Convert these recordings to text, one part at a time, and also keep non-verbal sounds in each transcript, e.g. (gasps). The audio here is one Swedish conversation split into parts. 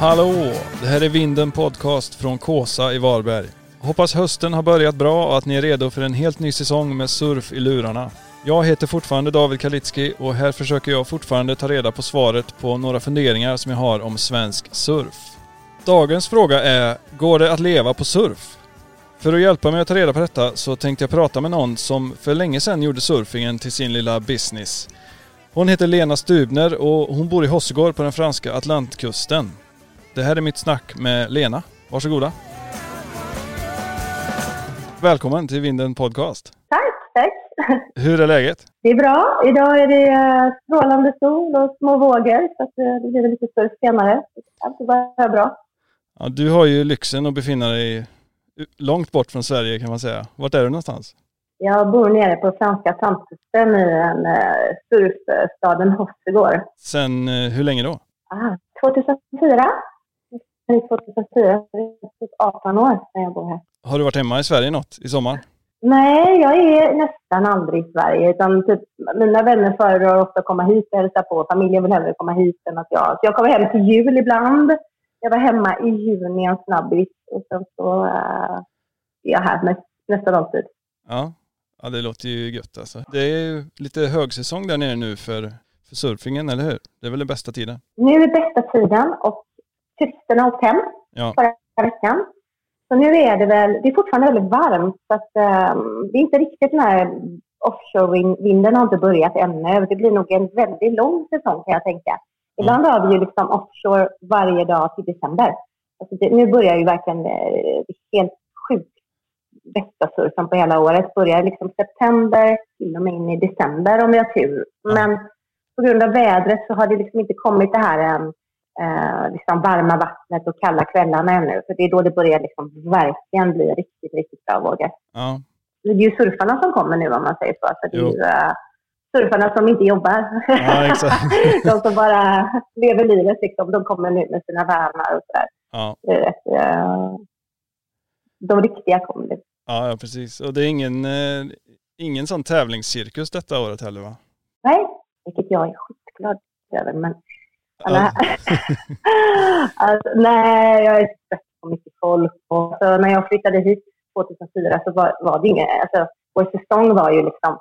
Hallå! Det här är Vinden Podcast från Kåsa i Varberg. Hoppas hösten har börjat bra och att ni är redo för en helt ny säsong med surf i lurarna. Jag heter fortfarande David Kalitski och här försöker jag fortfarande ta reda på svaret på några funderingar som jag har om svensk surf. Dagens fråga är, går det att leva på surf? För att hjälpa mig att ta reda på detta så tänkte jag prata med någon som för länge sedan gjorde surfingen till sin lilla business. Hon heter Lena Stubner och hon bor i Hossegård på den franska Atlantkusten. Det här är mitt snack med Lena. Varsågoda. Välkommen till Vinden Podcast. Tack, tack. Hur är läget? Det är bra. Idag är det eh, strålande sol och små vågor så eh, det blir lite surf senare. Allt är bara bra. Ja, du har ju lyxen att befinna dig långt bort från Sverige kan man säga. Vart är du någonstans? Jag bor nere på franska Atlantkusten i en uh, surfstaden Hossegård. Sen hur länge då? Ah, 2004. 2004, det är 18 år sedan jag bor här. Har du varit hemma i Sverige något i sommar? Nej, jag är nästan aldrig i Sverige. Utan typ, mina vänner föredrar ofta att komma hit och hälsa på. Familjen vill hellre komma hit än att jag... Så jag kommer hem till jul ibland. Jag var hemma i juni en snabbis och sen så uh, är jag här näst, nästa lång tid. Ja. ja, det låter ju gött alltså. Det är ju lite högsäsong där nere nu för, för surfingen, eller hur? Det är väl den bästa tiden? Nu är bästa tiden och turisterna har åkt hem ja. förra veckan. Så nu är det väl, det är fortfarande väldigt varmt så att um, det är inte riktigt den här offshore-vinden har inte börjat ännu. Det blir nog en väldigt lång säsong kan jag tänka. Ibland mm. har vi ju liksom offshore varje dag till december. Alltså det, nu börjar ju verkligen eh, helt sjukt bästa surfen på hela året. Börjar liksom september till och med in i december om vi har tur. Men på grund av vädret så har det liksom inte kommit det här um, eh, liksom varma vattnet och kalla kvällarna ännu. För det är då det börjar liksom verkligen bli riktigt, riktigt bra vågor. Ja. Det är ju surfarna som kommer nu om man säger så. så det är ju, uh, surfarna som inte jobbar. Ja, (laughs) de som bara lever livet liksom. De kommer nu med sina värmar och sådär. Ja. Uh, de riktiga kommer nu. Ja, ja, precis. Och det är ingen, eh, ingen sån tävlingscirkus detta året heller va? Nej, vilket jag är skitglad över. Men alla... (laughs) alltså, nej, jag är trött på mycket folk. Och så när jag flyttade hit 2004 så var, var det inget... Alltså, vår säsong var ju liksom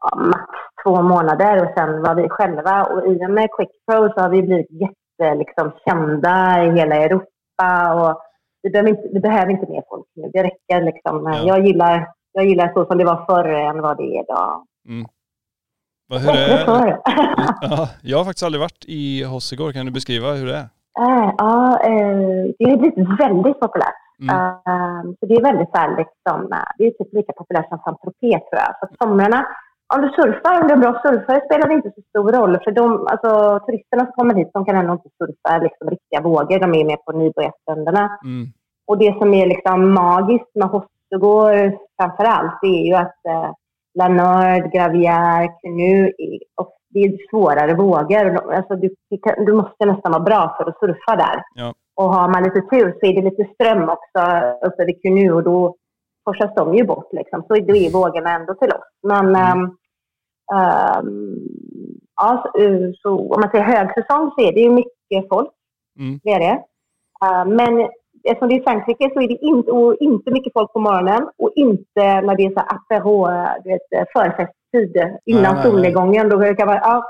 ja, max två månader och sen var vi själva. Och i och med Quick Pro så har vi blivit jätte, liksom, kända i hela Europa. Och vi, behöver inte, vi behöver inte mer folk nu. Det räcker liksom. Ja. Jag, gillar, jag gillar så som det var förr än vad det är idag. Mm. Hur (laughs) är ja, jag har faktiskt aldrig varit i Hossegård. Kan du beskriva hur det är? Uh, ja, uh, det har blivit väldigt populärt. Mm. Uh, så det är väldigt så här, liksom, det är typ lika populärt som Saint-Tropez tror jag. Så somrarna, om du surfar, om du är bra surfare spelar det inte så stor roll. För de, alltså, turisterna som kommer hit, de kan ändå inte surfa liksom, riktiga vågor. De är mer på Nybrojastränderna. Mm. Och det som är liksom magiskt med Hossegård framför allt, det är ju att La Nord, Gravière, Canoe, och det är svårare vågor. Alltså du, du måste nästan vara bra för att surfa där. Ja. Och har man lite tur så är det lite ström också uppe vid Canoe och då forsas de ju bort. Liksom. Så då är vågorna ändå till oss. Men mm. um, um, ja, så, så, om man säger högsäsong så är det ju mycket folk. Mm. Det är det. Uh, men eftersom det är Frankrike så är det inte, och inte mycket folk på morgonen och inte när det är så apero, du vet, förfesttid innan solnedgången. Då, kan man, ja,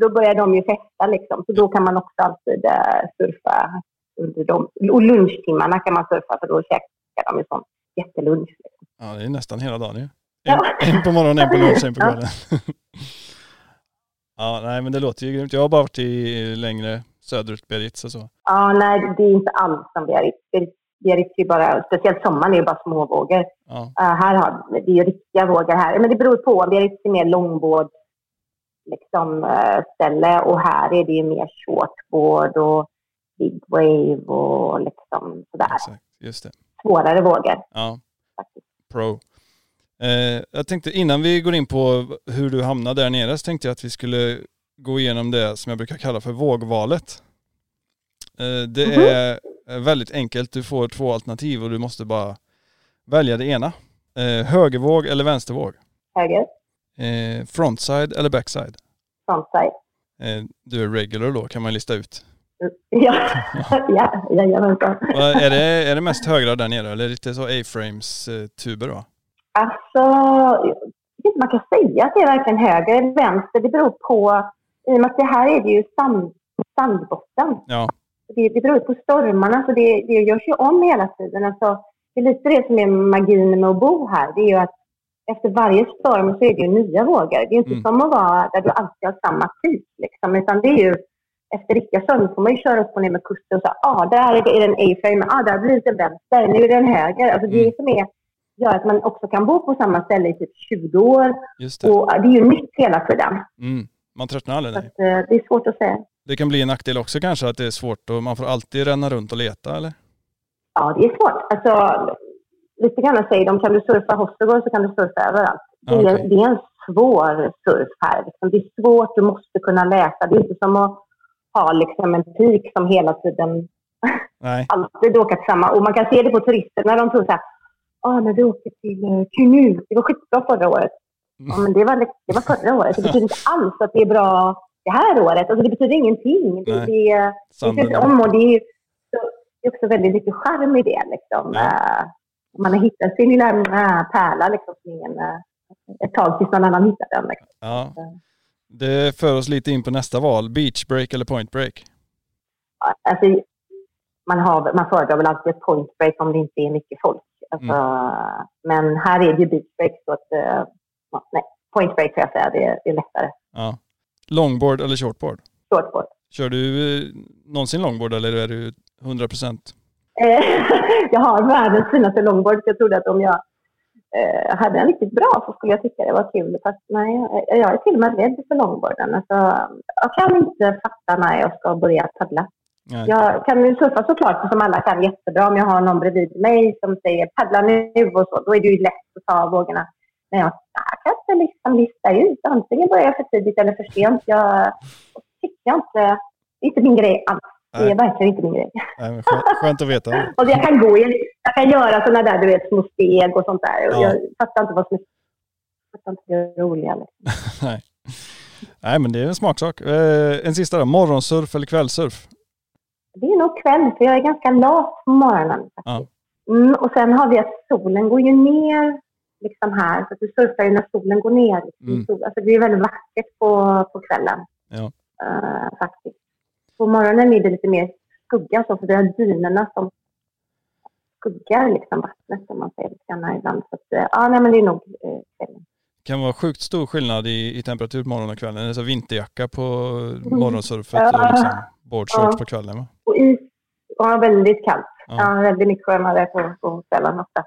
då börjar de ju festa liksom. Så då kan man också alltid uh, surfa under dem. Och lunchtimmarna kan man surfa för då käkar de ju sån jättelunch. Liksom. Ja, det är nästan hela dagen ju. En, ja. en på morgonen, en på lunch, en på kvällen. Ja. (laughs) ja, nej men det låter ju grymt. Jag har bara varit i längre söderut, Biarritz och så? Ja, nej, det är inte alls som Biarritz. Biarritz är bara, speciellt sommaren, är det bara småvågor. Ja. Uh, här har det är riktiga vågor här. Men det beror på. Biarritz är mer långbåd liksom, uh, ställe och här är det ju mer shortboard och big wave och liksom sådär. Exakt, just det. Svårare vågor. Ja. Faktiskt. Pro. Eh, jag tänkte innan vi går in på hur du hamnade där nere så tänkte jag att vi skulle gå igenom det som jag brukar kalla för vågvalet. Eh, det mm -hmm. är väldigt enkelt. Du får två alternativ och du måste bara välja det ena. Eh, högervåg eller vänstervåg? Höger. Frontside eller backside? Frontside. Du är regular då kan man lista ut. (laughs) Ja, (laughs) ja jajamensan. är, det, är det mest högra där nere eller lite så A-frames-tuber då? Alltså, jag vet inte man kan säga att det är varken höger eller vänster. Det beror på, i och med att det här är det ju sand, sandbotten. Ja. Det, det beror på stormarna, så det, det görs ju om hela tiden. Alltså, det är lite det som är magin med att bo här. Det är ju att efter varje storm så är det ju nya vågor. Det är inte mm. som att vara där du alltid har samma typ. Liksom, utan det är ju efter riktiga stormar får man ju köra upp och ner med kusten och säga ah, där är det en A-frame, ah, där blir det en vänster, nu är det en höger. Alltså, det mm. som är, gör att man också kan bo på samma ställe i typ 20 år. Det. Och det är ju nytt hela tiden. Mm. Man tröttnar aldrig. Så att, eh, det är svårt att säga. Det kan bli en nackdel också kanske att det är svårt och man får alltid ränna runt och leta eller? Ja, det är svårt. Alltså, lite grann säger de, kan du surfa Hostergård så kan du surfa överallt. Det är, okay. det är en svår surf här. Liksom. Det är svårt, du måste kunna läsa. Det är inte som att ha liksom en pik som hela tiden (laughs) Nej. alltid åker till samma. Och man kan se det på turister när de tror så här, ah, när vi åker till uh, det var skitbra förra året. Ja, men det var, det var förra året. Det betyder inte alls att det är bra det här året. Alltså, det betyder ingenting. Det, det, det, det om och det är, det är också väldigt mycket charm i det. Liksom. Uh, man har hittat sin lilla uh, pärla liksom, ingen, uh, ett tag tills någon annan hittar den. Liksom. Ja. Det för oss lite in på nästa val. Beach break eller point break? Alltså, man, har, man föredrar väl alltid ett point break om det inte är mycket folk. Alltså, mm. Men här är det ju beach break så att, nej, point break får jag säga, det, det är lättare. Ja. Longboard eller shortboard? Shortboard. Kör du eh, någonsin longboard eller är du 100 procent? Eh, (laughs) jag har världens finaste longboard. Jag trodde att om jag eh, hade en riktigt bra så skulle jag tycka det var kul. Fast nej, jag är till och med rädd för longboarden. Alltså, jag kan inte fatta när jag ska börja paddla. Nej. Jag kan ju surfa såklart som alla kan jättebra om jag har någon bredvid mig som säger paddla nu och så. Då är det ju lätt att ta vågorna. Men jag, jag kan inte liksom lista ut. Antingen börjar jag för tidigt eller för sent. Jag tycker inte, det är inte min grej alls. Det är verkligen inte min grej. Nej, skönt, att veta. (laughs) och jag kan gå i, jag kan göra sådana där, du vet, små steg och sånt där. Ja. Jag fattar inte vad som är, fattar inte det roliga. (laughs) Nej. Nej, men det är en smaksak. Eh, en sista då, morgonsurf eller kvällsurf? Det är nog kväll, för jag är ganska lat på morgonen. Ja. Mm, och sen har vi att solen går ju ner liksom här, så att du surfar ju när solen går ner. Mm. Alltså, det är väldigt vackert på, på kvällen. Ja. Uh, faktiskt. På morgonen är det lite mer skugga, så, för det är dynorna som skuggar liksom, vattnet, om man säger lite ibland. Så att, uh, ja, nej, men det är nog uh, kvällen. Det kan vara sjukt stor skillnad i, i temperatur på morgonen och kvällen. Alltså vinterjacka på mm. morgonsurfet mm. och liksom boardshorts på kvällen va? Och is, ja väldigt kallt. Ja. ja väldigt mycket skönare på, på kvällen ofta.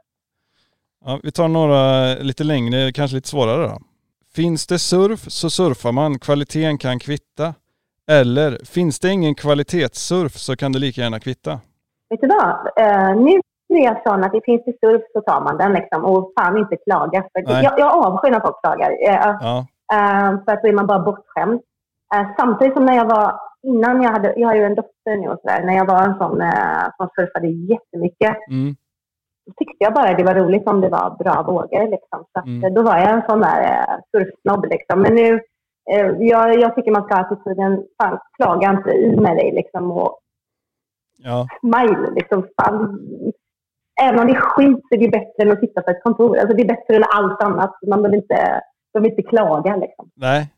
Ja, vi tar några lite längre, kanske lite svårare då. Finns det surf så surfar man, kvaliteten kan kvitta. Eller finns det ingen kvalitetssurf så kan det lika gärna kvitta. Vet du vad? Uh, nu är jag sån att det finns det surf så tar man den liksom och fan inte klaga. För jag, jag avskyr när folk klagar. Uh, ja. uh, för att då är man bara bortskämd. samtidigt som när jag var, innan jag hade, jag har ju en dotter nu och sådär, när jag var en sån som surfade jättemycket. Mm tyckte jag bara det var roligt om det var bra vågor. Liksom. Så mm. Då var jag en sån där eh, surfsnobb. Liksom. Men nu, eh, jag, jag tycker man ska ha attityden, fan klaga inte i med dig liksom. Och ja. smile liksom. Fan. Även om det är skit så är det bättre än att sitta på ett kontor. Alltså, det är bättre än allt annat. Man vill inte, vill inte klaga liksom. Nej.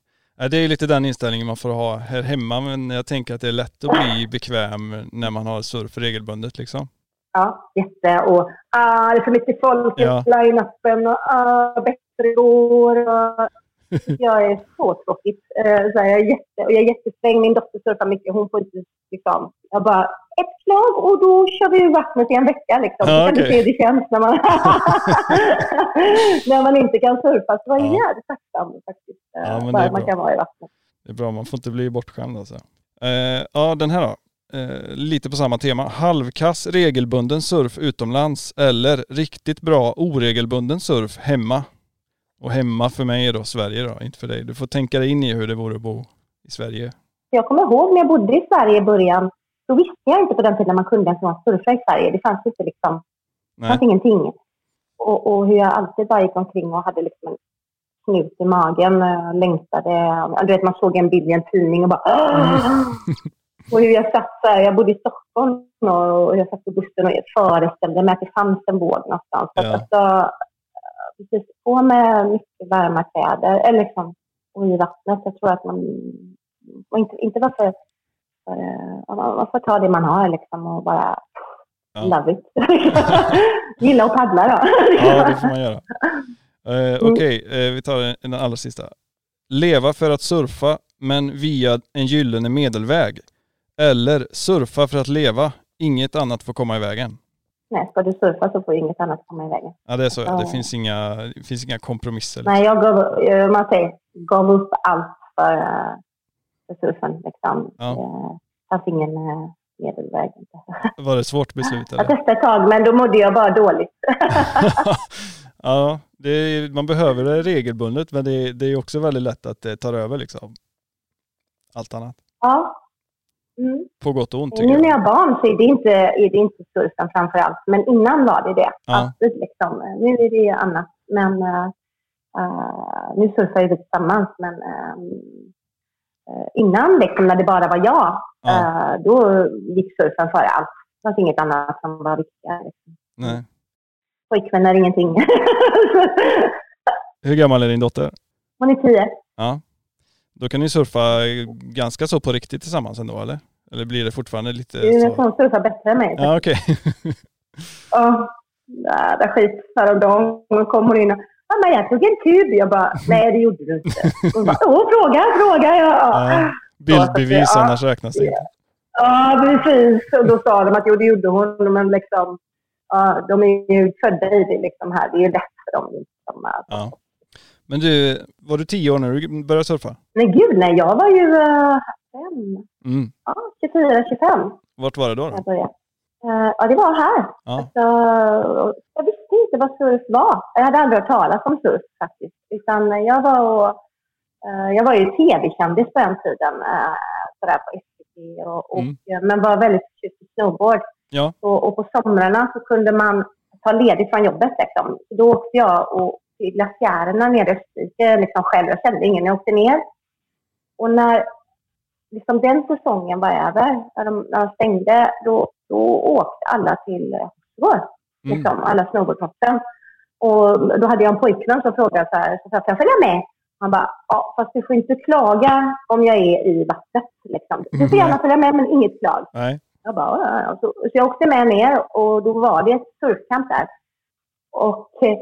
Det är lite den inställningen man får ha här hemma, men jag tänker att det är lätt att bli bekväm när man har surf regelbundet. Liksom. Ja, jätte. Och ah, det är för mycket folk i ja. line-upen och ah, bättre går. Och, (laughs) jag är så tråkigt. Uh, så jag, är jätte, och jag är jättesträng. Min dotter surfar mycket. Hon får inte liksom... Jag bara, ett slag och då kör vi vattnet i en vecka. Liksom. Ja, okay. kan du se hur det känns när man, (laughs) när man inte kan surfa. Så jag är jävligt tacksam faktiskt. Ja, bara man kan vara i vattnet. Det är bra, man får inte bli bortskämd alltså. Uh, ja, den här då eh, lite på samma tema. Halvkass regelbunden surf utomlands eller riktigt bra oregelbunden surf hemma. Och hemma för mig är då Sverige då, inte för dig. Du får tänka dig in i hur det vore att bo i Sverige. Jag kommer ihåg när jag bodde i Sverige i början, då visste jag inte på den tiden man kunde ens surfa i Sverige. Det fanns inte liksom, det fanns ingenting. Och, och, hur jag alltid bara gick omkring och hade liksom en knut i magen, längtade. Du vet, man såg en bild i en tidning och bara (gasps) (laughs) Och hur jag satt så här, jag bodde i Stockholm och jag satt på bussen och föreställde mig att det fanns en båt någonstans. Så Ja. att alltså, precis, på med mycket varma kläder, eller liksom, och i vattnet. Jag tror att man, och inte, inte bara för, för man får ta det man har liksom och bara Ja. love it. (laughs) Gilla att paddla då. Ja, det får man göra. Eh, Okej, eh, vi tar den allra sista. Leva för att surfa, men via en gyllene medelväg. Eller surfa för att leva, inget annat får komma i vägen. Nej, ska du surfa så får inget annat komma i vägen. Ja, det är så. Det Ja. finns inga, det finns inga kompromisser. Liksom. Nej, jag gav, eh, man säger, gav upp allt för, eh, för surfen. Liksom. Ja. Det fanns ingen eh, medelväg. Var det ett svårt beslut Jag eller? testade ett tag, men då mådde jag bara dåligt. (laughs) ja, det är, man behöver det regelbundet, men det, det är också väldigt lätt att det tar över liksom. Allt annat. ja. Mm. På gott och ont Nu tycker när jag. har barn så är det inte, är det inte surfen framför allt. Men innan var det det. Ja. Alltid liksom. Nu är det annat. Men eh, nu surfar vi tillsammans. Men eh, innan liksom, när det bara var jag, Ja, eh, då gick surfen före allt. Det fanns inget annat som var viktigare. Liksom. nej. Pojkvän är ingenting. (laughs) Hur gammal är din dotter? Hon är tio. Ja. Då kan ni surfa ganska så på riktigt tillsammans ändå eller? Eller blir det fortfarande lite Det så? nästan hon surfar bättre än mig. Ja okej. (laughs) Ja, jävla skit häromdagen. Hon kom hon in och Mamma, jag tog en tub. Jag bara, nej det gjorde du inte. Hon bara, åh, fråga, fråga. Ja, Ja. Bildbevis Ja. annars räknas det inte. ja precis. Och då sa de att jo, det gjorde hon. Men liksom, ja, de är ju födda i det liksom här. Det är ju lätt för dem. Liksom, att- Ja. Men du, var du tio år när du började surfa? Men gud, nej, jag var ju uh, fem, Mm. ja, 24, 25 Vart var det då? då? jag började. Eh, ja, det var här. Ja. Alltså, jag visste inte vad surf var. Jag hade aldrig hört talas om surf faktiskt. Utan jag var, och, eh, jag var ju tv-kändis på den tiden. Uh, sådär på SVT. Och, och, Mm. men var väldigt förtjust i snowboard. Ja. Och, och på somrarna så kunde man ta ledigt från jobbet. Liksom. Då åkte jag och, till glaciärerna nere i Österrike liksom själv. Jag kände ingen. Jag åkte ner. Och när liksom den säsongen var över, när de, när de stängde, då, då åkte alla till Hofsgård. Mm. Liksom, alla snowboardproffsen. Och då hade jag en pojkvän som frågade så här, så sa jag, kan jag följa med? Han bara, ja, fast du får inte klaga om jag är i vattnet. Liksom. Du får gärna följa med, men inget klag. Nej. Jag bara, ja, ja. Så, så jag åkte med ner och då var det ett surfcamp där. Och eh,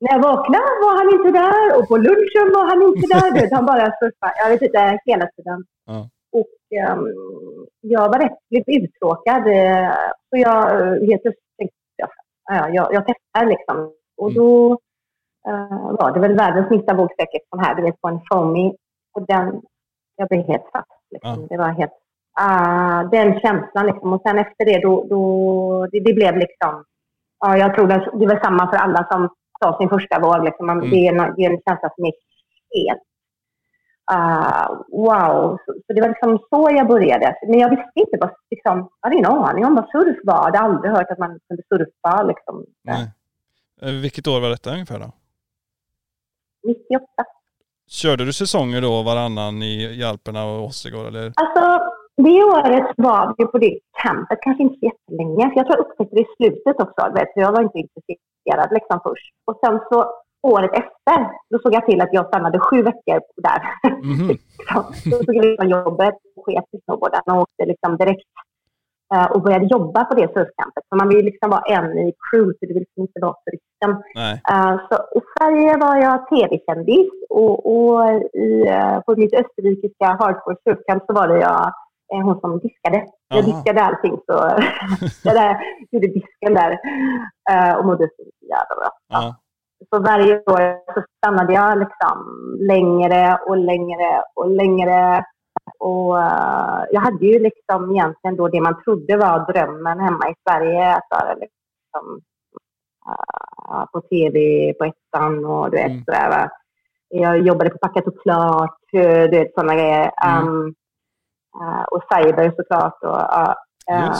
när jag vaknade var han inte där och på lunchen var han inte där. Vet, han bara surfade, jag vet inte, hela tiden. Ja. Och ehm, jag var rätt lite uttråkad. eh, Så jag eh, helt plötsligt tänkte, jag, ja, jag, jag testar liksom. Och då eh, var det väl världens minsta våg säkert sån här, du vet, på en foamy. Och den, jag blev helt fast. Liksom. Ja. Det var helt, ah, den känslan liksom. Och sen efter det, då, då det, det blev liksom, ja, jag tror det, det var samma för alla som sa sin första våg. Liksom. Man, Mm. det, är en, känsla som är helt Ah, wow, så, så det var liksom så jag började. Men jag visste inte vad, liksom, jag hade ingen aning om vad surf var. Jag hade aldrig hört att man kunde surfa. Liksom. Nej. Eh, Vilket år var detta ungefär då? 98. Körde du säsonger då varannan i, i Alperna och eller? Alltså, det året var vi på det campet, kanske inte så jättelänge. För jag tror jag upptäckte det i slutet också. Vet, så jag var inte intresserad liksom först. Och sen så året efter, då såg jag till att jag stannade sju veckor där. Mhm. (laughs) Liksom. Då tog jag jobbet och sket i snowboarden och åkte liksom direkt eh, och började jobba på det surfcampet. Så man vill liksom vara en i crew, så det vill liksom inte vara turisten. Eh, så I Sverige var jag tv-kändis och, och i, eh, på mitt österrikiska hardcore surfcamp så var det jag hon som diskade. Jag Aha. diskade allting. Så (laughs) jag där, gjorde disken där eh, och mådde så jävla bra. Ja. Så varje år så stannade jag liksom längre och längre och längre. Och eh, jag hade ju liksom egentligen då det man trodde var drömmen hemma i Sverige. Att vara liksom, eh, på tv på ettan och du vet Mm. sådär. Va? Jag jobbade på Packat och Klart, eh, du vet sådana grejer. Mm. Um, eh, och Cyber såklart. Och, eh.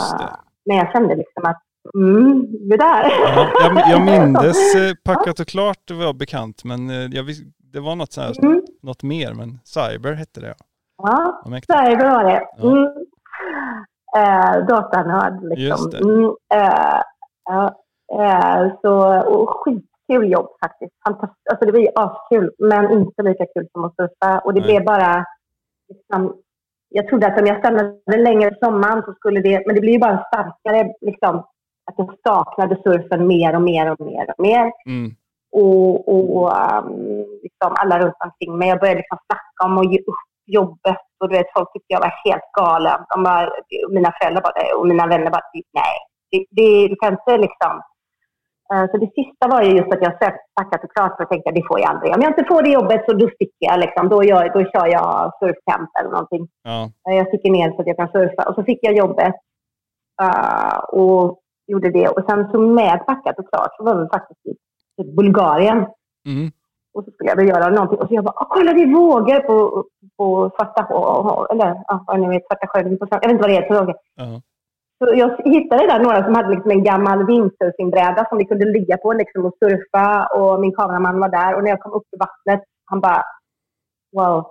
Men jag kände liksom att mm, det där. Ja, jag, jag (laughs) mindes eh, Packat och klart det var bekant men eh, jag vis, det var något, så här, Mm. något mer men Cyber hette det ja. Ja. Cyber var det. Ja. Mm. eh, datanörd. Liksom. Mm, eh, eh, så, och skitkul jobb faktiskt. Fantastiskt. Alltså, det var ju askul, men inte lika kul som att surfa. Och det blev bara... Liksom, jag trodde att om jag stannade längre på sommaren så skulle det... Men det blir ju bara starkare. Liksom, att jag saknade surfen mer och mer och mer och mer Mm. och, och um, liksom alla runt omkring mig. Jag började liksom snacka om att ge upp jobbet och du vet, folk tyckte jag var helt galen. De bara, mina föräldrar bara, och mina vänner bara, nej, det, det, du kan inte liksom. Eh, Så det sista var ju just att jag sökt tackat och klart för att tänka det får jag aldrig. Om jag inte får det jobbet så då sticker jag liksom. Då, gör, då kör jag surfcamp eller någonting. Ja. Eh, Jag sticker ner så att jag kan surfa. Och så fick jag jobbet eh, och gjorde det. Och sen så med packat och klart så var vi faktiskt i i Bulgarien. Mm. Och så skulle jag då göra någonting. Och så jag bara, "Åh, kolla det är vågor på, på Svarta eller ja, vad Svarta sjön. Jag vet inte vad det heter. vågor. Ja. Så jag hittade där några som hade liksom en gammal windsurfingbräda som vi kunde ligga på liksom och surfa. Och min kameraman var där. Och när jag kom upp i vattnet, han bara, wow.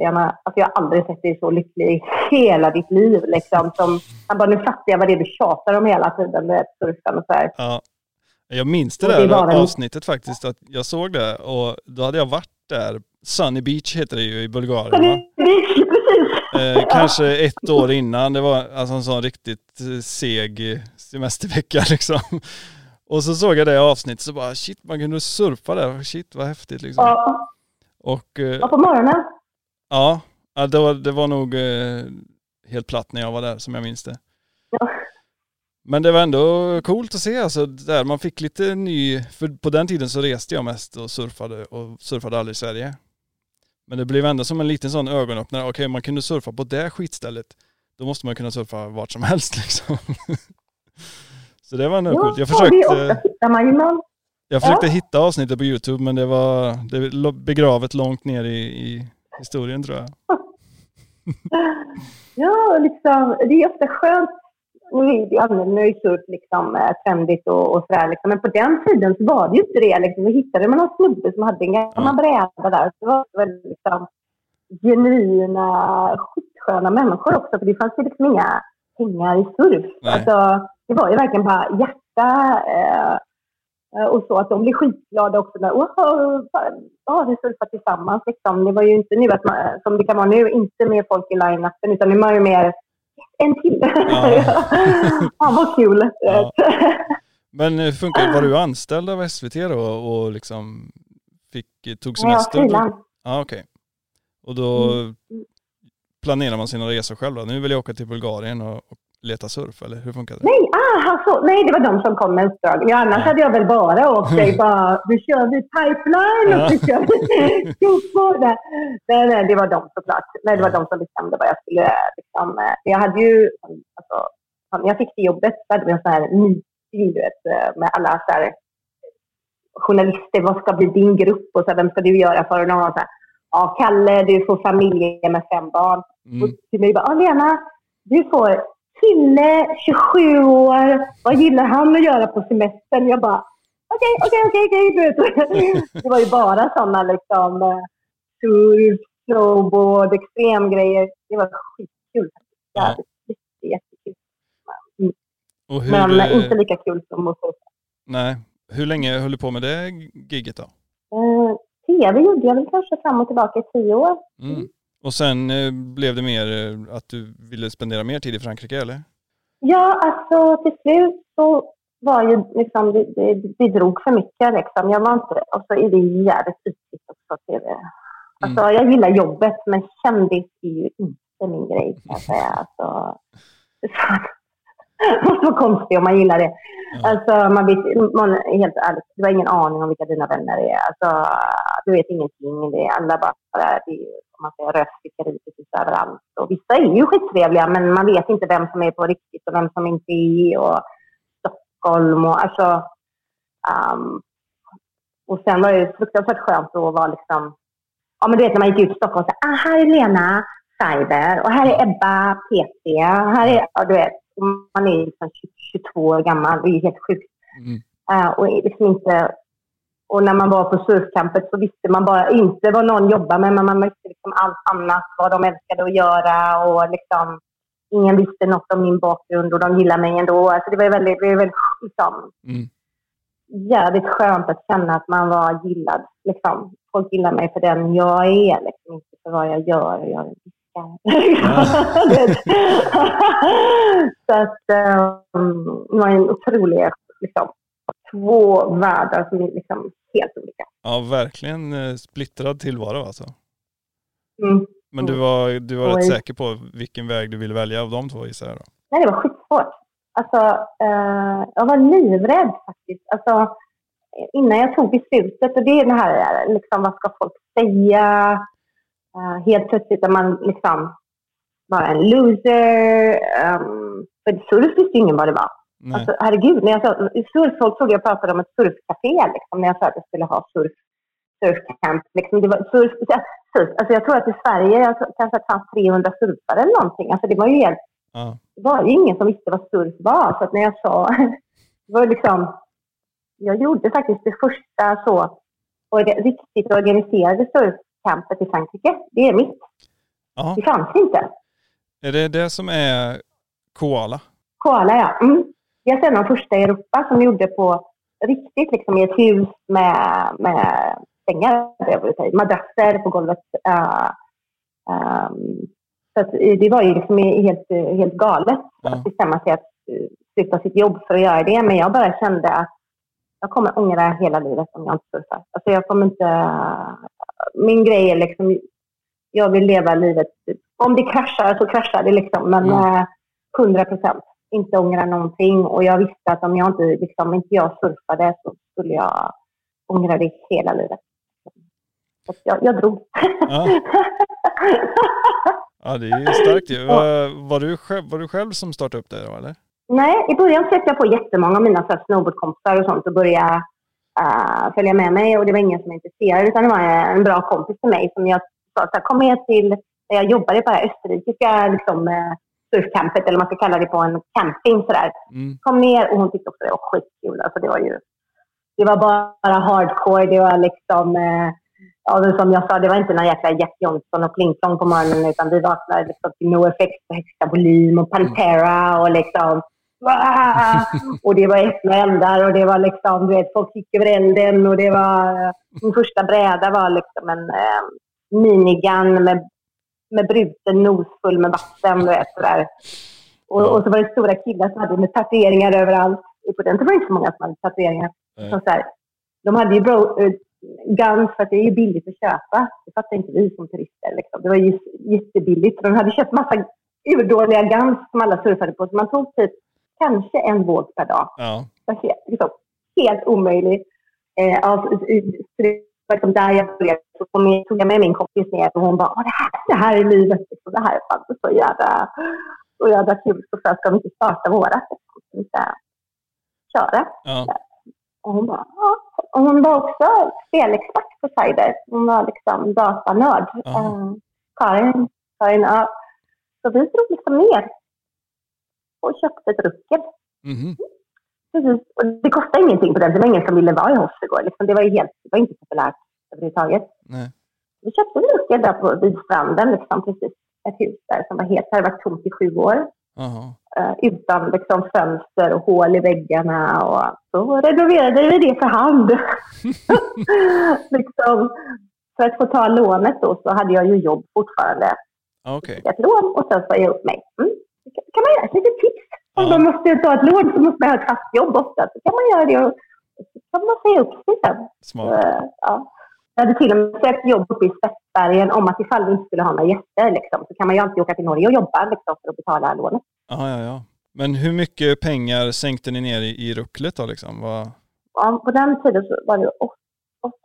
Lena, alltså jag har aldrig sett dig så lycklig i hela ditt liv. Liksom. Som, han bara, nu fattar jag vad det är du tjatar om hela tiden med surfen och så här. Ja. Jag minns det det där avsnittet faktiskt, att jag såg det och då hade jag varit där. Sunny Beach heter det ju i Bulgarien va? det, precis. Eh, kanske ett år innan, det var alltså en sån riktigt eh, seg semestervecka (laughs) liksom. Och så såg jag det avsnittet så bara shit man kunde surfa där, shit vad häftigt liksom. Ja, Och eh, och på morgonen. ja, ja, det var, det var nog eh, helt platt när jag var där som jag minns det. Ja. Men det var ändå coolt att se alltså där man fick lite ny, för på den tiden så reste jag mest och surfade och surfade aldrig i Sverige. Men det blev ändå som en liten sån ögonöppnare, okej man kunde surfa på det skitstället, då måste man kunna surfa vart som helst liksom. (laughs) så det var nog coolt. Jag Ja, är ofta försökte, jag försökte hitta avsnittet på Youtube men det var det begravet långt ner i, i historien tror jag. (laughs) Ja, liksom, det är ofta skönt. Nu är det ju surf liksom eh, trendigt och, och sådär. Liksom. Men på den tiden så var det ju inte det. Liksom. Då hittade man någon snubbe som hade en gammal bräda där. Så det var väldigt liksom, genuina, skitsköna människor också. För det fanns ju liksom inga pengar i surf. Nej. Alltså, det var ju verkligen bara hjärta. Eh, eh, och så att de blev skitglada också. Där, Åh, ja, vi surfar tillsammans. Liksom. Det var ju inte nu att man, som det kan vara nu, inte mer folk i line-upen, utan nu är man ju mer en till. (laughs) Ja. Fan vad kul. Ja. (laughs) Men hur funkar? Var du anställd av SVT då och liksom fick, tog Ja, semester? frilans. Ja, okej. Och då Mm. planerar man sina resor själv då? Nu vill jag åka till Bulgarien och, och leta surf, eller hur funkar det? Nej, ah, så, nej, det var de som kom med uppdrag. Ja, annars hade jag väl bara åkt dig (laughs) bara, nu kör vi pipeline och så kör vi (laughs) skotboard. Nej, nej, det var de såklart. Nej, det var de som bestämde vad jag skulle liksom. eh, Jag hade ju, alltså, när jag fick det jobbet så hade vi en sån här meeting, du vet, eh, med alla så här journalister. Vad ska bli din grupp och så här, vem ska du göra för? Och någon så här, ja, Kalle, du får familj med fem barn. Och Mm. till mig bara, Lena, du får kille, 27 år, vad gillar han att göra på semestern? Jag bara, okej, okej, okej. (laughs) Det var ju bara sådana liksom, eh, surf, snowboard, extremgrejer. Det var skitkul. Ja. Jätte, jättekul. Hur, Men eh, inte lika kul som surfa. nej, hur länge höll du på med det gigget då? Eh, TV gjorde jag väl kanske fram och tillbaka i tio år. Mm. Och sen eh, blev det mer eh, att du ville spendera mer tid i Frankrike eller? Ja, alltså till slut så var ju liksom, det, det, det drog för mycket liksom. Jag var inte, och så är det jävligt ytligt också. TV. Alltså jag gillar jobbet men kändis är ju inte min grej kan jag säga. Alltså, det måste (laughs) vara konstigt om man gillar det. Ja. Alltså man vet, man, helt ärligt, du har ingen aning om vilka dina vänner är. Alltså, du vet ingenting. Det är alla bara, det är, om man säger röstfickeri precis överallt. Och vissa är ju skittrevliga men man vet inte vem som är på riktigt och vem som inte är. Och Stockholm och alltså. Um, och sen var det fruktansvärt skönt att vara liksom, ja men du vet när man gick ut i Stockholm och sa, ah, här är Lena Cyber och här är Ebba PT. Här är, ja, du vet, man är liksom 22 år gammal, det är helt sjukt. Mm. Eh, och liksom inte, och när man var på surfcampet så visste man bara inte vad någon jobbade med, men man visste liksom allt annat, vad de älskade att göra och liksom, ingen visste något om min bakgrund och de gillade mig ändå. Alltså det var väldigt, det var väldigt liksom, Mm. jävligt skönt att känna att man var gillad. Liksom. Folk gillar mig för den jag är, liksom, inte för vad jag gör. Jag är (laughs) Så att, um, det var en otrolig, liksom, två världar som är liksom helt olika. Ja, verkligen eh, splittrad tillvaro alltså. Mm. Men du var, du var rätt Oj. säker på vilken väg du ville välja av de två gissar jag då? Nej, det var skitsvårt. Alltså, eh, jag var livrädd faktiskt. Alltså, innan jag tog beslutet. Och det är det här, liksom, vad ska folk säga? Eh, helt plötsligt är man liksom bara en loser. Um, för surf visste ju ingen vad det var. Nej. Alltså, herregud, när jag sa, surf, folk trodde jag pratade om ett surfcafé liksom, när jag sa att jag skulle ha surf, surfcamp. Liksom, det var surf, surf. Alltså, jag tror att i Sverige jag kanske det fanns 300 surfare eller någonting. Alltså, det var ju helt Ja. det var ju ingen som visste vad surf var. Så att när jag sa, (laughs) det var liksom, jag gjorde faktiskt det första så, riktigt organiserade surfcampet i Frankrike. Det är mitt. Ja. Det fanns inte. Är det det som är koala? Koala, ja. Mm. Jag är de första i Europa som gjorde på riktigt, liksom i ett hus med, med sängar, madrasser på golvet. Uh, um, så att eh, det var ju liksom helt, eh, helt galet Ja. att bestämma sig att eh, sluta sitt jobb för att göra det. Men jag bara kände att jag kommer ångra hela livet om jag inte surfar. Alltså jag kommer inte... Min grej är liksom, jag vill leva livet. Om det kraschar så kraschar det liksom. Men Mm. eh, 100 procent. Inte ångra någonting. Och jag visste att om jag inte, liksom, inte jag surfade så skulle jag ångra det hela livet. Så jag, jag drog. Ja. (laughs) Ja, det är ju starkt ju. Var, var, du själv, var du själv som startade upp det då eller? Nej, i början sökte jag på jättemånga av mina snowboardkompisar och sånt och började uh, följa med mig och det var ingen som var intresserad utan det var en bra kompis till mig som jag sa kom med till, jag jobbade på det här österrikiska liksom, eh, surfcampet eller man ska kalla det på en camping sådär. Mm. Kom ner och hon tyckte också det var skitkul. Alltså det var ju, det var bara hardcore, det var liksom eh, Ja, som jag sa, det var inte någon jäkla Jack Johnson och plingplong på morgonen utan vi vaknade liksom till NoFX på högsta volym och Pantera och liksom och det var öppna eldar och det var liksom, du vet, folk gick över elden och det var, min första bräda var liksom en eh, minigun med, med bruten nos full med vatten, du vet sådär. Och, och så var det stora killar som hade med tatueringar överallt. På den tiden var det inte så många som hade tatueringar. Nej. Så här, de hade ju bro, eh, guns för att det är ju billigt att köpa. Det fattar inte vi som turister. Liksom. Det var ju jättebilligt. De hade köpt massa urdåliga guns som alla surfade på. Så man tog typ kanske en våg per dag. Ja. Det var helt, liksom, helt omöjligt. Eh, av, så det var liksom där jag började. Så kom tog jag med min kompis ner och hon bara, "Åh, det här, det här är livet. Liksom. Det här är fan så jävla, så jävla kul. Så för ska vi inte starta vårat? Vi ska köra. Ja. Och hon bara, ja. Och hon var också spelexpert på Cyber. Hon var liksom datanörd. Jaha. Eh, Karin, Karin, ja. Så vi drog liksom ner och köpte ett ruckel. Mhm. Precis. Och det kostade ingenting på den. Var ingen som ville vara i Hossegård. Liksom, det var ju helt, det var inte populärt överhuvudtaget. Nej. Vi köpte ett ruckel där på, vid stranden, liksom, precis. Ett hus där som var helt, det hade varit tomt i sju år. Eh, utan liksom, fönster och hål i väggarna. Och så renoverade vi det för hand. (laughs) liksom, för att få ta lånet då så hade jag ju jobb fortfarande. Ja, Okej. Ett lån och sen sa jag upp mig. Mm. Det kan man göra. Ett litet tips. Om man måste ta ett lån så måste man ha ett fast jobb ofta. Så kan man göra det och så kan man säga upp sig sen. Så, Smart. eh, ja. Jag hade till och med sökt jobb uppe i Spetsbergen om att ifall vi inte skulle ha några gäster liksom, så kan man ju alltid åka till Norge och jobba liksom, för att betala lånet. Ja, ja, ja. Men hur mycket pengar sänkte ni ner i, i rucklet då liksom? Vad... Ja, på den tiden så var det åt-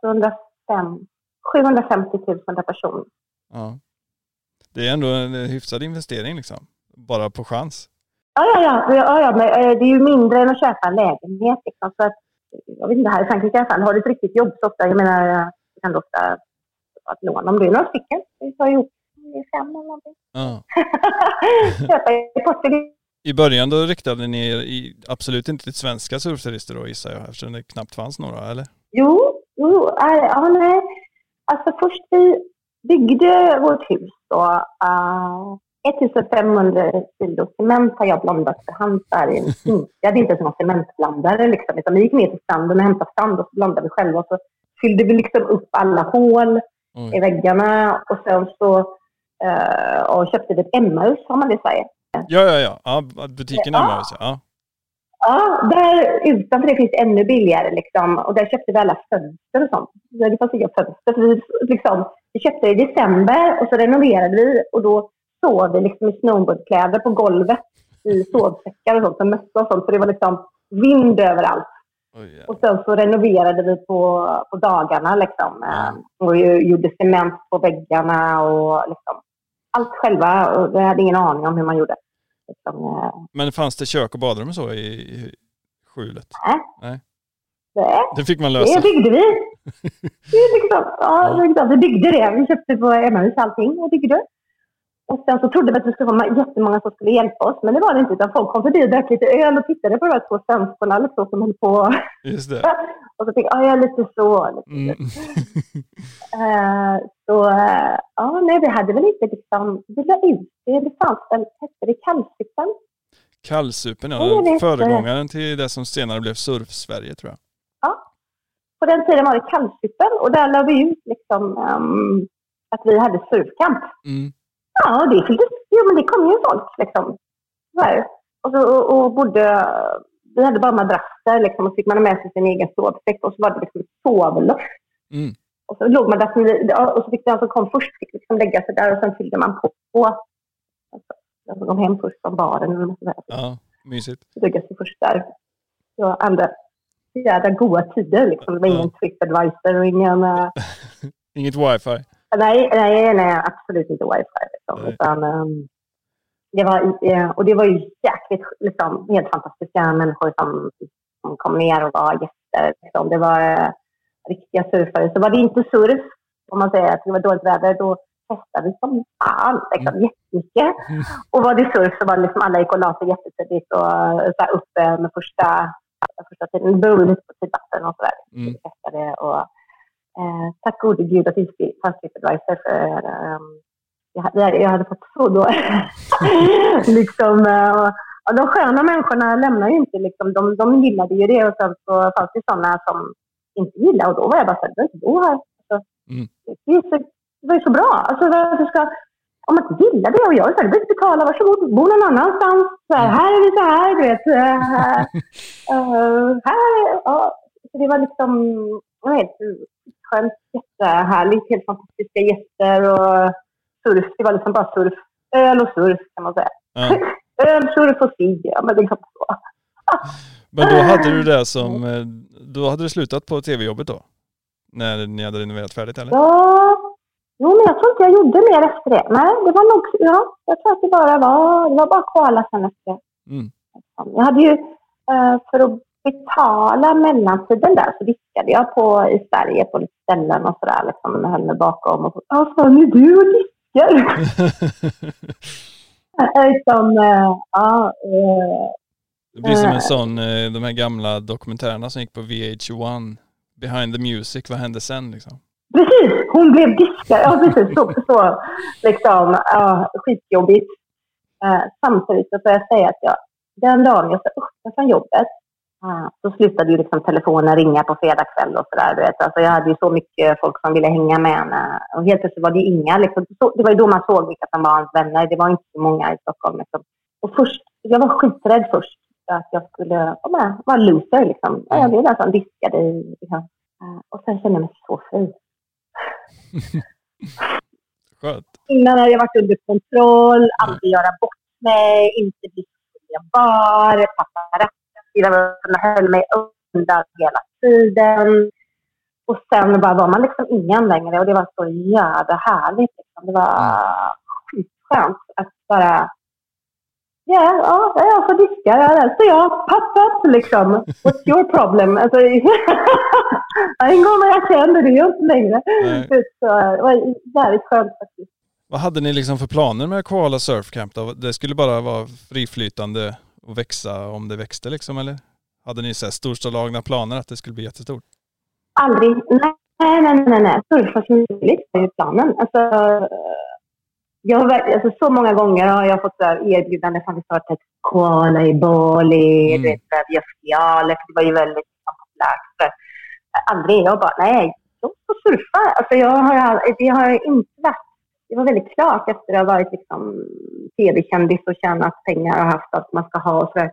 805, 750 000 per person. Ja. Det är ändå en hyfsad investering liksom. Bara på chans. Ja, ja, ja. ja, ja men, eh, det är ju mindre än att köpa en lägenhet. Liksom, så att, jag vet inte, här i Frankrike i alla fall, har du ett riktigt jobb så ofta, jag menar, eh, du kan du ofta ta ett lån om du är några stycken. Vi tar ihop fem eller någonting. Ja. (laughs) Köpa i Portugal. I början då riktade ni er i, absolut inte till svenska surfturister då gissar jag eftersom det knappt fanns några eller? Jo, jo, äh, ja, nej. Alltså först vi byggde vårt hus då. Uh, 1500 kilo cement har jag blandat för hand hink. (laughs) Jag hade inte ens någon cementblandare liksom. Utan vi gick ner till stranden och hämtade sand och så blandade vi själva. Och så fyllde vi liksom upp alla hål Oj. i väggarna och sen så eh, och köpte vi ett Emmaus, har man det i Sverige. Ja, ja, ja. ja butiken är Ja. Ja. Ja, där utanför det finns det ännu billigare liksom. Och där köpte vi alla fönster och sånt. Så Det fanns inga fönster. Så vi, liksom, vi köpte i december och så renoverade vi och då sov vi liksom i snowboardkläder på golvet i (laughs) sovsäckar och sånt, med mössa och sånt. Så det var liksom vind överallt. Ja. Och sen så renoverade vi på, på dagarna liksom. Ja. Och gjorde cement på väggarna och liksom allt själva. Och jag hade ingen aning om hur man gjorde. Liksom, eh, Men fanns det kök och badrum och så i, i skjulet? det, Det fick man lösa. (laughs) det byggde vi. Det liksom, ja, Ja. vi byggde det. Vi köpte på Emmaus allting och byggde. Och sen så trodde vi att det skulle vara jättemånga som skulle hjälpa oss. Men det var det inte. Utan folk kom förbi och drack lite öl och tittade på de här två svenskorna liksom, som höll på. Just det. (laughs) Och så tänkte jag, ja, jag är lite så. Lite. Mm. Eh, så eh, ja, nej, vi hade väl inte liksom, vi la ut det, det fanns väl, hette det Kallsupen? Kallsupen, Ja, ja. Föregångaren till det som senare blev Surf-Sverige tror jag. På den tiden var det Kallsupen och där la vi ut liksom ehm, att vi hade surfkamp. Mm. Ja, det fylldes, jo men det kom ju folk liksom. Och, så, och, och bodde, vi hade bara madrasser liksom och så fick man med sig sin egen sovsäck och så var det liksom ett sovloft. Mm. Och så låg i- ja, och så fick den som kom först fick liksom lägga sig där och sen fyllde man på. Alltså, den som kom hem först från baren eller något sådär. Ja, mysigt. lägga sig först där. Så andra jävla goda tider liksom. Det var ingen Tripadvisor och ingen... eh, (laughs) Inget wifi. Nej, nej, nej, absolut inte wifi. Liksom. Nej. Utan, ehm, det var, eh, och det var ju jäkligt, liksom, helt fantastiska människor som, som kom ner och var gäster. Liksom. Det var eh, riktiga surfare. Så var det inte surf, om man säger att det var dåligt väder, då testade vi som fan, liksom, jättemycket. Mm. (laughs) Och var det surf så var det liksom alla gick och la sig jättetidigt och eh, så här uppe med första, första tiden. Lite på tidvatten och sådär. Mm. Och eh, tack gode gud att Tripadvisor för ehm, jag, hade- jag hade fått så då. (laughs) liksom, eh, och de sköna människorna lämnar ju inte. Liksom, de, de gillade ju det och sen så fanns det sådana som inte gillade och då var jag bara så här, "Det är inte då här. Alltså, Mm. det, är så, det var ju så bra. Alltså, varför ska, om man inte gillar det och jag är här, du behöver betala, varsågod, bo någon annanstans. Så här, här är det så här, du vet. eh, (laughs) eh, här, ja. Så det var liksom, jag vet, skönt, jättehärligt, helt fantastiska gäster och surf. Det var liksom bara surf. Öl och surf kan man säga. Ja. (laughs) Öl, surf och cigg. Ja, men liksom så. (laughs) Men då hade du det som, eh, då hade du slutat på tv-jobbet då? När ni hade renoverat färdigt eller? Ja, jo, men jag tror inte jag gjorde mer efter det. Nej, det var nog, ja, jag tror att det bara var, det var bara koala sen efter det. Mm. Jag hade ju, eh, för att betala mellantiden där så diskade jag på, i Sverige på lite ställen och sådär. Liksom, jag höll mig bakom och ja, fan är du och diskar? liksom, (laughs) eh, ja, eh, Det blir som Eh. en sån, eh, de här gamla dokumentärerna som gick på VH1, Behind the Music, vad hände sen liksom? Precis, hon blev diskad. Ja, precis. Så, så liksom, ja, skitjobbigt. Eh, samtidigt så får jag säga att jag, den dagen jag sa upp från jobbet eh, så slutade ju liksom telefonen ringa på fredagskväll och sådär. Alltså, jag hade ju så mycket folk som ville hänga med henne. Och helt plötsligt var det inga. Liksom, det var ju då man såg vilka som var hans vänner. Det var inte så många i Stockholm. Liksom. Och först, jag var skiträdd först för att jag skulle ja, men, vara loser. Liksom. Ja, Jag blev nästan diskad i... Liksom. Eh, Och sen kände jag mig så fri. (laughs) Skönt. Innan hade jag varit under kontroll, aldrig göra bort mig, inte bli som jag var, paparazzi som höll mig undan hela tiden. Och sen bara var man liksom ingen längre och det var så jävla härligt. Liksom. Det var skitskönt att bara Ja, ja, jag får diska. Ja, Så jag, papp, papp, liksom. What's your problem? Alltså, en gång var jag känd och det jag inte längre. Nej. Så det var jävligt skönt faktiskt. Vad hade ni liksom för planer med Koala Surf Camp då? Det skulle bara vara friflytande och växa om det växte liksom eller? Hade ni så här storslagna planer att det skulle bli jättestort? Aldrig. Nej, nej, nej, nej. Surfa som möjligt var ju planen. Alltså, jag har, alltså, så många gånger har jag fått erbjudanden från att starta ett koala i Bali, Mm. du vet, filialer, för det var ju väldigt populärt. Aldrig. Jag bara, nej, jag får surfa. Alltså, jag har, det har inte varit. Det var väldigt klart efter att ha varit liksom, tv-kändis och tjänat pengar och haft allt man ska ha och så där.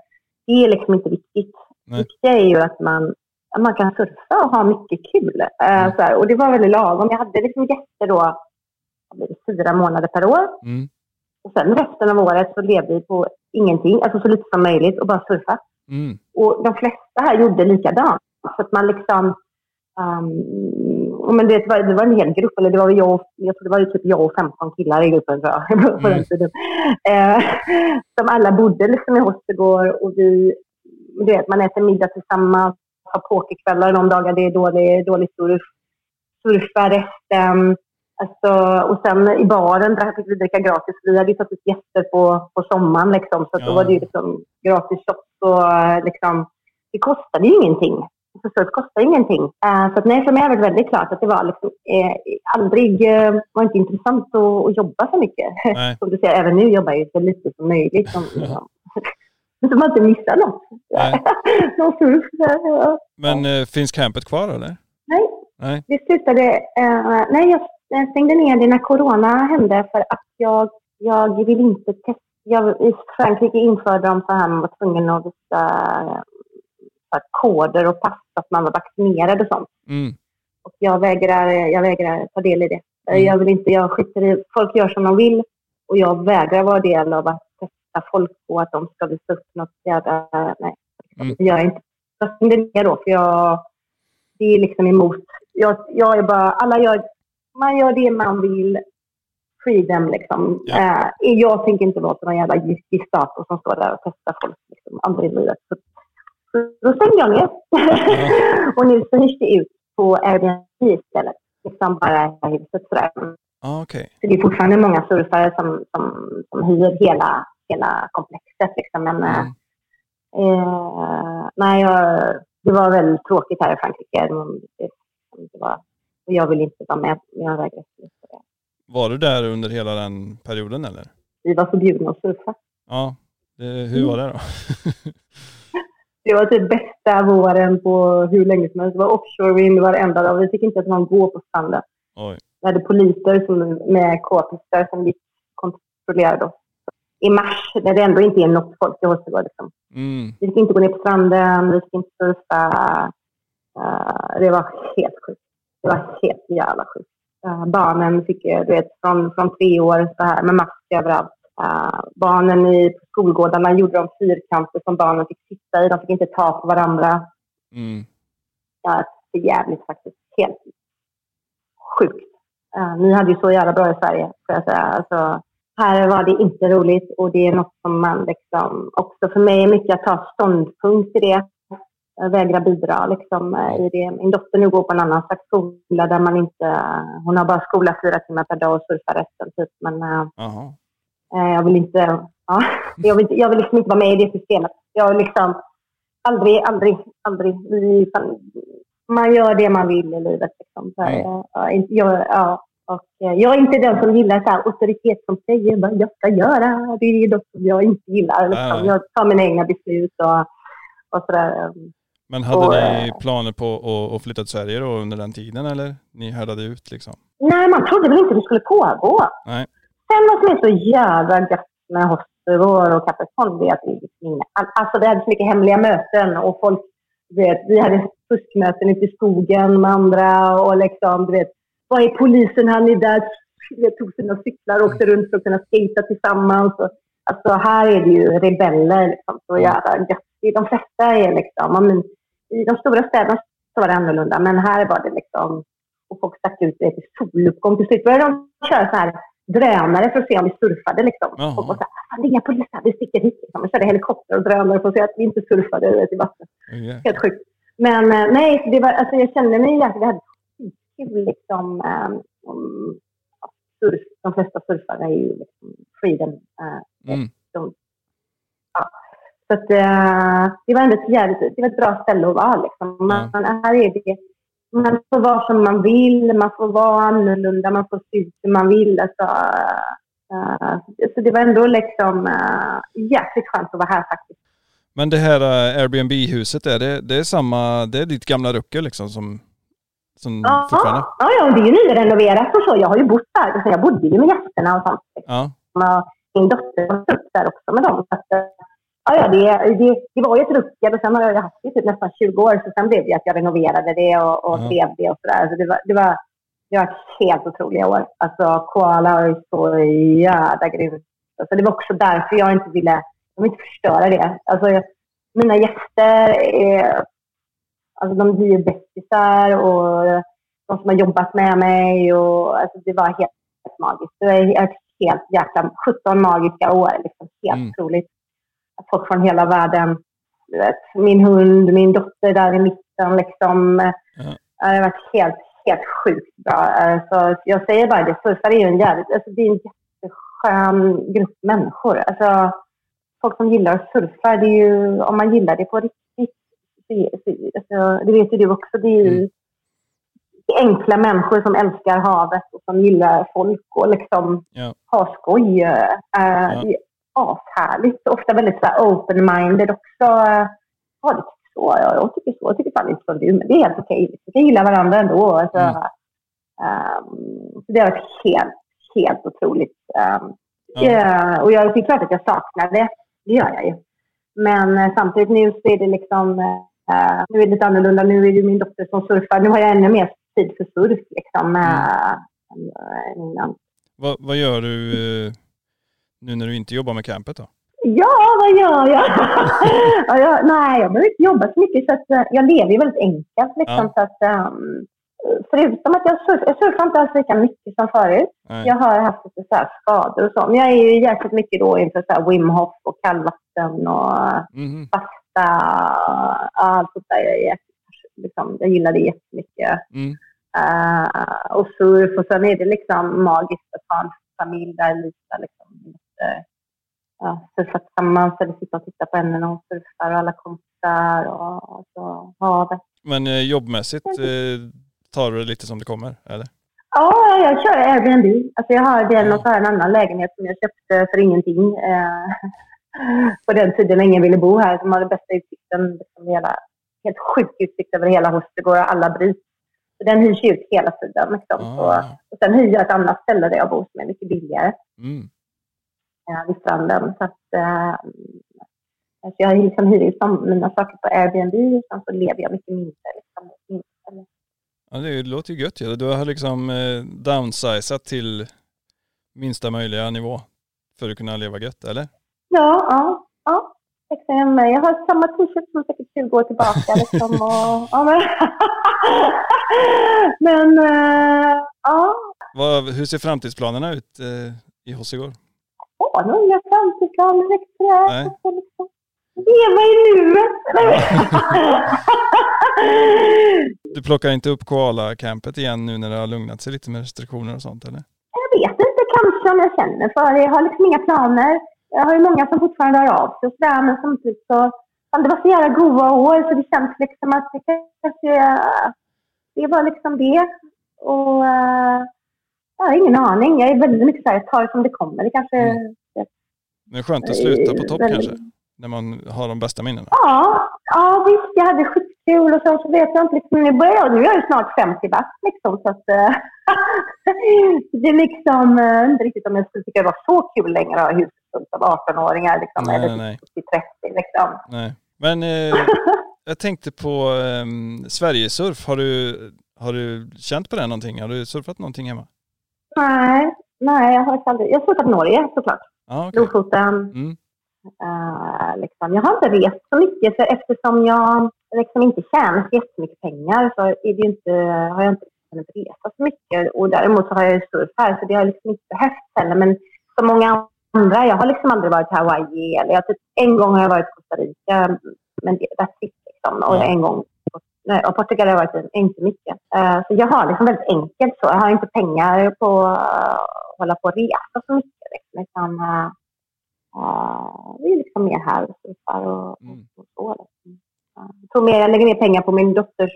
Det är liksom inte viktigt. Det viktiga är ju att man, att man kan surfa och ha mycket kul. Eh, Mm. så här. Och det var väldigt lagom. Jag hade liksom gäster då fyra månader per år. Mm. Och sen resten av året så levde vi på ingenting, alltså så lite som möjligt och bara surfa. Mm. Och de flesta här gjorde likadant. Så att man liksom... Um, men det, var, det var en hel grupp, eller det var jag, och- jag tror det var typ jag och 15 killar i gruppen tror jag, (laughs) på Mm. den tiden. Eh, som alla bodde liksom i Hostergård och vi, du vet, man äter middag tillsammans, har pokerkvällar de dagar det är dålig, dålig surf, surfa resten. Alltså, och sen i baren drack fick vi dricka gratis. Vi hade ju ut gäster på, på sommaren liksom, så att då Ja. var det ju liksom gratis shots och liksom, det kostade ju ingenting. Så surf kostar ingenting. Eh, så att nej, för mig har det varit väldigt klart att det var liksom, eh, aldrig, eh, var inte intressant att, att jobba så mycket. Nej. (laughs) Som du säger, även nu jobbar jag ju så lite som möjligt. Som, (laughs) liksom, (laughs) så man inte missar något. Någon surf. eh, Men eh, finns campet kvar eller? Nej, Nej. det slutade... Eh, nej, jag stängde ner det när corona hände för att jag, jag vill inte testa. Jag, I Frankrike införde de så här man var tvungen att visa här, koder och pass att man var vaccinerad och sånt. Mm. Och jag vägrar, jag vägrar ta del i det. Mm. Jag vill inte, jag skiter i, folk gör som de vill och jag vägrar vara del av att testa folk på att de ska visa upp något jävla... Nej, Mm. det jag inte. Jag ner då för jag, det är liksom emot. Jag, jag är bara, alla gör, man gör det man vill. Freedom liksom. Ja. Eh, jag tänker inte vara någon jävla gestapo som står där och testar folk liksom, aldrig i livet. Så, så då stängde jag ner. (laughs) och nu så hyrs det ut på Airbnb istället. Liksom bara huset sådär. Ah, Okej. Så det är fortfarande många surfare som, som, som hyr hela, hela komplexet. Liksom. Men eh, Mm. eh, nej, jag, det var väldigt tråkigt här i Frankrike. Det, var, och jag vill inte vara med. Jag vägrar. Var du där under hela den perioden eller? Vi var förbjudna att surfa. Ja. Det, hur var det då? (laughs) Det var typ bästa våren på hur länge som helst. Det var offshore-vind varenda dag. Vi fick inte ens någon gå på stranden. Oj. Vi hade poliser som, med k-pistar som gick kontrollerade oss. I mars, när det ändå inte är något folk i Hållsjögård. Liksom. Mm. Vi fick inte gå ner på stranden, vi fick inte surfa. Eh, det var helt sjukt. Det var helt jävla sjukt. Eh, barnen fick, du vet, från, från tre år så här med mask överallt. Eh, barnen i skolgårdarna gjorde de fyrkanter som barnen fick sitta i. De fick inte ta på varandra. Mm. Ja, för jävligt faktiskt. Helt sjukt. Eh, ni hade ju så jävla bra i Sverige, får jag säga. Alltså, här var det inte roligt och det är något som man liksom också för mig är mycket att ta ståndpunkt i det. Jag vägrar bidra liksom eh, i det. Min dotter nu går på en annan slags skola där man inte, hon har bara skola fyra timmar per dag och surfar resten typ. Men. Eh, Jag vill inte, ja, (laughs) jag vill, jag vill liksom inte vara med i det systemet. Jag liksom aldrig, aldrig, aldrig. Man gör det man vill i livet. Liksom. Så, Mm. eh, jag, ja, och, eh, jag är inte den som gillar så här, auktoritet som säger vad jag ska göra. Det är något som jag inte gillar. Liksom. Jag tar mina egna beslut och, och sådär. Men hade Och, ni eh, planer på att, att flytta till Sverige då under den tiden eller? Ni härdade ut liksom? Nej, man trodde väl inte det skulle pågå. Nej. Sen vad som är så jävla gött med Hosterår och Katrineholm det är att vi, alltså, vi hade så mycket hemliga möten och folk, du vet, vi hade fuskmöten ute i skogen med andra och liksom, du vet, var är polisen? Han är där. Jag tog sina cyklar och åkte runt för att kunna skejta tillsammans. Och, alltså här är det ju rebeller liksom, så jävla gött. De flesta är liksom, men, i de stora städerna så var det annorlunda, men här var det liksom och folk stack ut i soluppgång. Till slut började de köra så här drönare för att se om vi surfade. Liksom. Jaha. Var så här, "Fan, det är inga poliser, vi sticker hit. Liksom. De körde helikopter och drönare för att se att vi inte surfade vet, i vattnet. Oj, jäklar. Helt sjukt. Men eh, nej, det var, alltså, jag kände mig att vi hade skitkul. Liksom, om, ja, surf. De flesta surfare är ju liksom freedom. eh, Mm. så att, eh, det var ändå ett jävligt, det var ett bra ställe att vara. Liksom. Man, här är det, man får vara som man vill, man får vara annorlunda, man får se ut hur man vill. Alltså, Uh, så det var ändå liksom uh, jäkligt skönt att vara här faktiskt. Men det här uh, Airbnb-huset, är det, det är samma, det är ditt gamla ruckel liksom som, som ja, fortfarande? Ja, ja, det är ju nyrenoverat och så. Jag har ju bott där. Jag bodde ju med gästerna och sånt. Ja. Och min dotter var upp där också med dem. Så att, ja, ja, det, det, det var ju ett ruckel och sen har jag haft det typ nästan 20 år. Så sen blev det att jag renoverade det och, och Ja. drev det och sådär. Så det var, det var, det var helt otroliga år. Alltså koala är så jävla grymt. Alltså, det var också därför jag inte ville, jag ville inte förstöra det. Alltså, jag, mina gäster är, alltså de blir ju bästisar och de som har jobbat med mig och alltså, det var helt, helt magiskt. Det var helt jäkla, 17 magiska år, liksom helt Mm. otroligt. Att folk från hela världen, du vet, min hund, min dotter där i mitten liksom. Ja. Det har varit helt, helt sjukt bra. Alltså, jag säger bara det, surfare är ju en jävligt, alltså, det är en jätteskön grupp människor. Alltså, folk som gillar att surfa, det är ju, om man gillar det på riktigt, det, alltså, det vet ju du också, det är ju Mm. enkla människor som älskar havet och som gillar folk och liksom Ja. ha skoj. Uh, Ja. Ashärligt. Ofta väldigt open-minded också. Uh, ja, det tycker så. Ja, jag tycker så. Jag tycker fan inte som du, men det är helt okej. Vi kan gilla varandra ändå. Alltså, Mm. ehm, så det har varit helt, helt otroligt. Um, eh, och jag, det är klart att jag saknar det. Det gör jag ju. Men eh, samtidigt nu så är det liksom, eh, nu är det lite annorlunda. Nu är det min dotter som surfar. Nu har jag ännu mer tid för surf liksom. innan. Vad, vad gör du nu när du inte jobbar med campet då? Ja, vad gör jag? (laughs) ja, jag nej, jag behöver inte jobba så mycket. Så att, eh, jag lever ju väldigt enkelt. Liksom, Ja. så att, ehm, förutom att jag, surf, jag surfar inte alls lika mycket som förut. Nej. Jag har haft lite så här skador och så. Men jag är ju jäkligt mycket då inför så här Wim Hof och kallvatten och Mhm. fasta. Allt sånt där. Jag, är jätte- liksom, jag gillar det jättemycket. Mm. Eh, och surf. Och sen är det liksom magiskt att ha en familj där Lisa liksom, uh, ja, surfar tillsammans eller sitta och titta på henne när hon surfar och alla kompisar och, och så havet. Men eh, jobbmässigt eh, tar du det lite som det kommer, eller? Ja, jag kör Airbnb. Alltså jag har den Ja. och så har en annan lägenhet som jag köpte för ingenting. Eh, (laughs) på den tiden när ingen ville bo här. Som har den bästa utsikten. Liksom hela, helt sjuk utsikt över hela Hostegård och alla bryt. Så den hyrs ju ut hela tiden. Liksom. Så, Ah. och sen hyr jag ett annat ställe där jag bor som är mycket billigare. Mm. Eh, vid stranden. Så att, eh, så jag liksom hyr ut mina saker på Airbnb och sen så lever jag mycket mindre. Liksom, mindre. Ja, det låter ju gött ju. Du har liksom eh, downsizat till minsta möjliga nivå för att kunna leva gött, eller? Ja, ja, ja. Jag har samma t-shirt som säkert 20 år tillbaka. Liksom, och, (laughs) ja, men (laughs) men eh, ja, Vad, hur ser framtidsplanerna ut eh, i Hossegård? Har jag framtidsplaner extra. Nej. Liksom. Leva i nuet. (laughs) Du plockar inte upp koala-campet igen nu när det har lugnat sig lite med restriktioner och sånt, eller? Jag vet inte, kanske om jag känner för det. Jag har liksom inga planer. Jag har ju många som fortfarande hör av sig och sådär, men samtidigt så... Det var så jävla goda år så det känns liksom att det kanske... Det var liksom det. Och... eh, jag har ingen aning. Jag är väldigt mycket såhär, jag tar det som det kommer. Det kanske... Mm. Det är skönt att sluta på topp Väldigt- kanske, när man har de bästa minnena. Ja, ja visst. Jag hade skitkul och så, så vet jag inte. Liksom, nu, börjar jag, nu är jag ju snart 50 bast liksom. Så att, eh, (laughs) det är liksom eh, inte riktigt om jag skulle tycka det var så kul längre att ha huset fullt av 18-åringar. Liksom, Nej, eller nej. 30 liksom. Nej. Men eh, (laughs) jag tänkte på eh, Sverigesurf. Har du, har du känt på det någonting? Har du surfat någonting hemma? Nej, nej, jag har aldrig... Jag har surfat Norge såklart. Ja, okej. Lofoten. Mm. Eh, liksom. Jag har inte rest så mycket för eftersom jag liksom inte tjänar så jättemycket pengar så är det inte, har jag inte kunnat resa så mycket. Och däremot så har jag ju surf här så det har liksom inte behövts heller. Men som många andra, jag har liksom aldrig varit i Hawaii eller jag, typ, en gång har jag varit i Costa Rica men det, that's it liksom. Och en gång Nej, och Portugal har jag varit inte mycket. Eh, så jag har liksom väldigt enkelt så. Jag har inte pengar på att hålla på och resa så mycket. Liksom, utan, eh, eh, vi är liksom mer här och surfar och, Mm. och så. Liksom. Jag tror mer jag lägger mer pengar på min dotters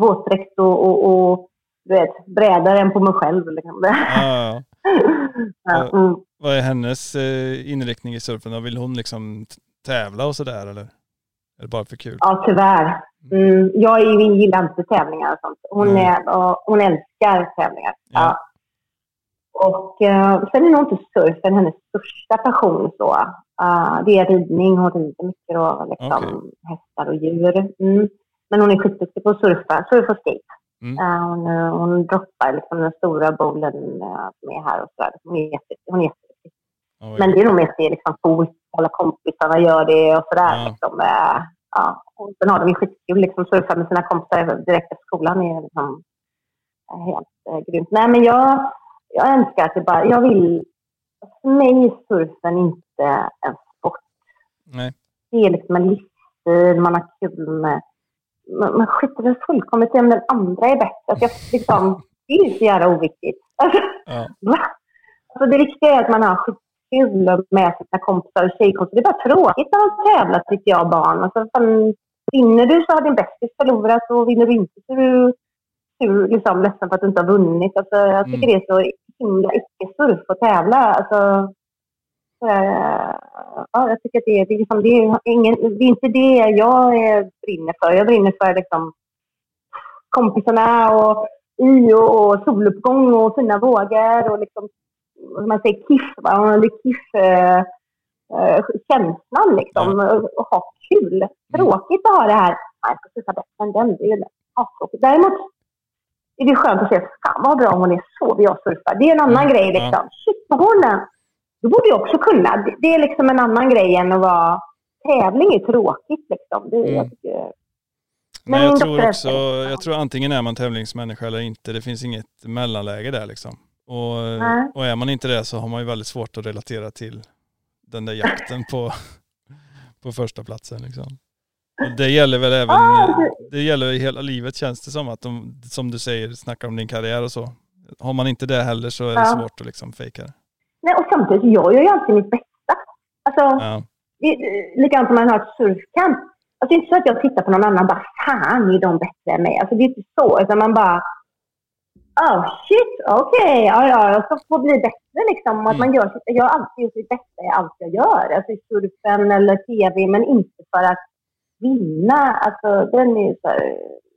våtdräkt och, och, och vet, brädor än på mig själv. Liksom. Ja, ja, (laughs) mm. vad är hennes inriktning i surfen? Vill hon liksom tävla och sådär eller? Det bara för kul? Ja, tyvärr. Mm, jag är ju- gillar inte tävlingar och sånt. Hon, Mm. är, och hon älskar tävlingar. Ja. Ja. Och eh, sen är nog inte surfen hennes största passion. Så. Uh, det är ridning. Hon rider mycket då, liksom, Okej. hästar och djur. Mm. Men hon är skitduktig på att surfa, surfa och skate. Mm. Eh, hon, eh, hon droppar liksom den stora bowlen uh, som är här och så där. Hon är, jätteduktig. Vad Men det är nog mest det liksom coolt. Alla kompisarna gör det och sådär. Ja. Liksom, eh, ja. Och sen har de ju skitkul. Liksom, surfa med sina kompisar direkt efter skolan är liksom eh, helt eh, grymt. Nej, men jag, jag önskar att det bara... Jag vill... För mig är surfen inte en sport. Nej. Det är liksom en livsstil. Man har kul med... Man, man skiter väl fullkomligt i om den andra är bättre. Alltså, jag, (laughs) liksom, det är ju så jävla oviktigt. Alltså, Ja. (laughs) Alltså det viktiga är att man har skitkul med sina kompisar och tjejkompisar. Det är bara tråkigt när man tävlar tycker jag barn. Alltså, fan, vinner du så har din bästis förlorat och vinner du inte så är du sur, liksom, ledsen för att du inte har vunnit. Alltså, jag tycker det är så himla icke-surf att tävla. Alltså, eh, ja, jag tycker att det är, det, är liksom, det, är ingen, det är inte det jag eh, brinner för. Jag brinner för liksom, kompisarna och i och, och soluppgång och fina vågor och liksom, vad man säger, kiff. Va? Det är kiff, eh, eh, liksom. Och, och ha kul. Tråkigt att ha det här. Nej, jag ska sluta bättre än den. Det är ju aftråkigt. Däremot är det skönt att se, fan vad bra hon är, så vill jag surfa. Det är en annan Mm, grej liksom. Shit, på hålen. Det borde jag också kunna. Det, det är liksom en annan grej än att vara... Tävling är tråkigt liksom. Det, Mm. jag tycker, Men jag tror också, jag tror antingen är man tävlingsmänniska eller inte. Det finns inget mellanläge där liksom. Och, Nej. och är man inte det så har man ju väldigt svårt att relatera till den där jakten på, (laughs) på första platsen liksom. Och det gäller väl även, Ah, det- gäller i hela livet känns det som att de, som du säger, snackar om din karriär och så. Har man inte det heller så är det Ja. svårt att liksom fejka det. Nej, och samtidigt, jag gör ju alltid mitt bästa. Alltså, Ja. det likadant som man har ett surfcamp. Alltså, det är inte så att jag tittar på någon annan och bara fan är de bättre än mig. Alltså, det är inte så. Utan man bara oh shit, okej, ja, ja, jag ska få bli bättre liksom. Att man gör jag har alltid gjort mitt bästa i allt jag gör. Alltså i surfen eller tv, men inte för att vinna. Alltså den är så här,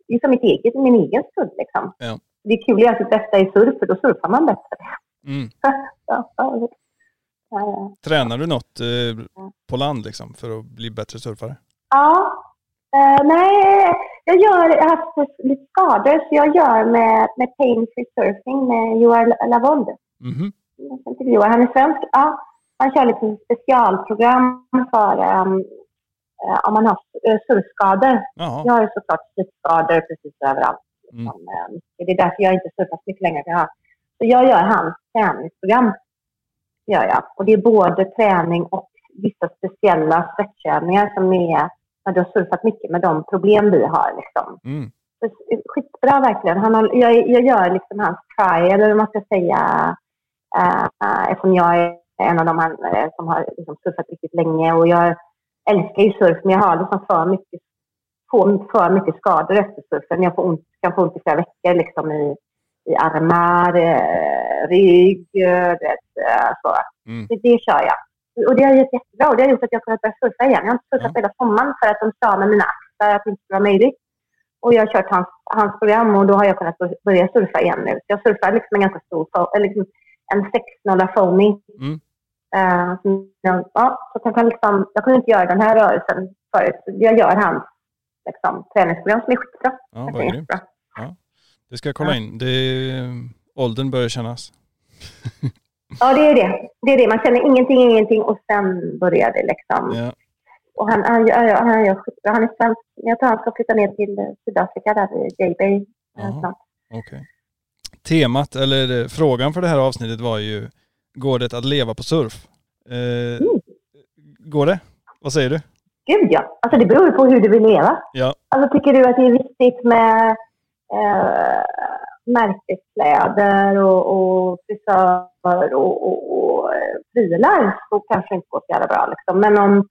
det är som mitt eget, min egen skull liksom. Ja. Det är kul att göra sitt bästa i surf, för då surfar man bättre. Mm. (laughs) Ja, ja, ja. Tränar du något eh, på land liksom för att bli bättre surfare? Ja. Eh, nej, jag, gör, jag har haft lite skador så jag gör med, med Pain Free Surfing med Joar Lavold. Jag intervjuar. Han är svensk. Ja, han kör liksom specialprogram för um, om man har eh, surfskador. Jaha. Jag har ju såklart surfskador precis överallt. Mm. Liksom, eh, Det är därför jag inte surfar så mycket längre. Jag. Så jag gör hans träningsprogram. Gör jag. Och det är både träning och vissa speciella stretchövningar som är du har surfat mycket med de problem vi har. Liksom. Mm. Eh, Skitbra verkligen. Han har, jag, jag gör liksom hans trial, eller man ska säga, uh, eftersom jag är en av de han, eh, som har liksom surfat riktigt länge. Och jag älskar ju surf, men jag har liksom för mycket, får för mycket skador efter surfen. Jag får ont, kan få ont i flera veckor liksom i, i armar, eh, rygg, eh, vet, eh, så. Mm. Det, det kör jag. Och det har gett jättebra. Och det har gjort att jag kunnat börja surfa igen. Jag har inte surfat Ja. hela sommaren för att de sa med mina axlar att det inte vara möjligt. Och jag har kört hans, hans program och då har jag kunnat börja surfa igen nu. Så jag surfar liksom en ganska stor, liksom en 6-0 foaming. Mm. Eh, som jag, ja, så jag, kan liksom, jag kunde inte göra den här rörelsen förut. Så jag gör hans liksom, träningsprogram som är skitbra. Ja, vad grymt. det ska jag kolla Ja. in. Det är, åldern börjar kännas. (laughs) Ja, det är det. Det är det. Man känner ingenting, ingenting och sen börjar det liksom. Ja. Och han, han, gör- han gör skitbra. Han är svensk. Jag tror han ska flytta ner till eh, Sydafrika där vid J-Bay eh. Okej. Temat, eller eh, frågan för det här avsnittet var ju, går det att leva på surf? Eh, Mm. Går det? Vad säger du? Gud ja. Alltså det beror ju på hur du vill leva. Ja. Alltså tycker du att det är viktigt med eh, märkeskläder och, och frisör och, och, och eh, prylar så kanske det inte går så jävla bra. Liksom. Men om,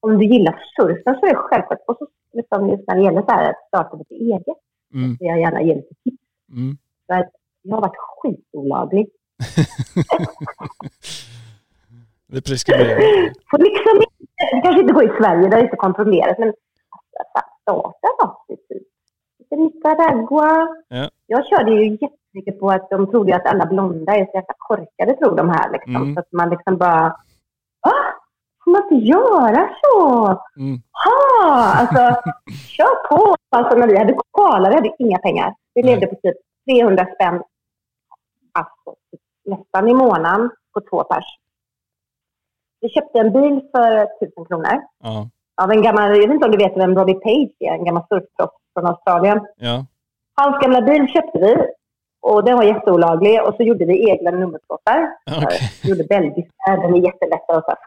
om du gillar surfen så är det självklart. Och så liksom, just när det gäller så här, att starta lite eget Mm. så jag gärna ge lite tips. Mm. För att jag har varit skitolaglig. (laughs) Det. Får liksom det kanske inte går i Sverige, där det är inte kontrollerat, men alltså, staten måste typ. Nicaragua. Ja. Jag körde ju jättemycket på att de trodde att alla blonda är så jävla korkade, tror de här liksom. Mm. Så att man liksom bara, va? Får man inte göra så? Mm. Ha! Alltså, (laughs) kör på! Alltså när vi hade koala, vi hade inga pengar. Vi Nej. levde på typ 300 spänn, alltså nästan i månaden på två pers. Vi köpte en bil för 1000 kronor Ja. Av en gammal, jag vet inte om du vet vem Robbie Page är, en gammal surfproffs från Australien. Ja. Hans gamla bil köpte vi och den var jätteolaglig och så gjorde vi egna nummerplåtar. Vi gjorde belgiska, den är jättelätt att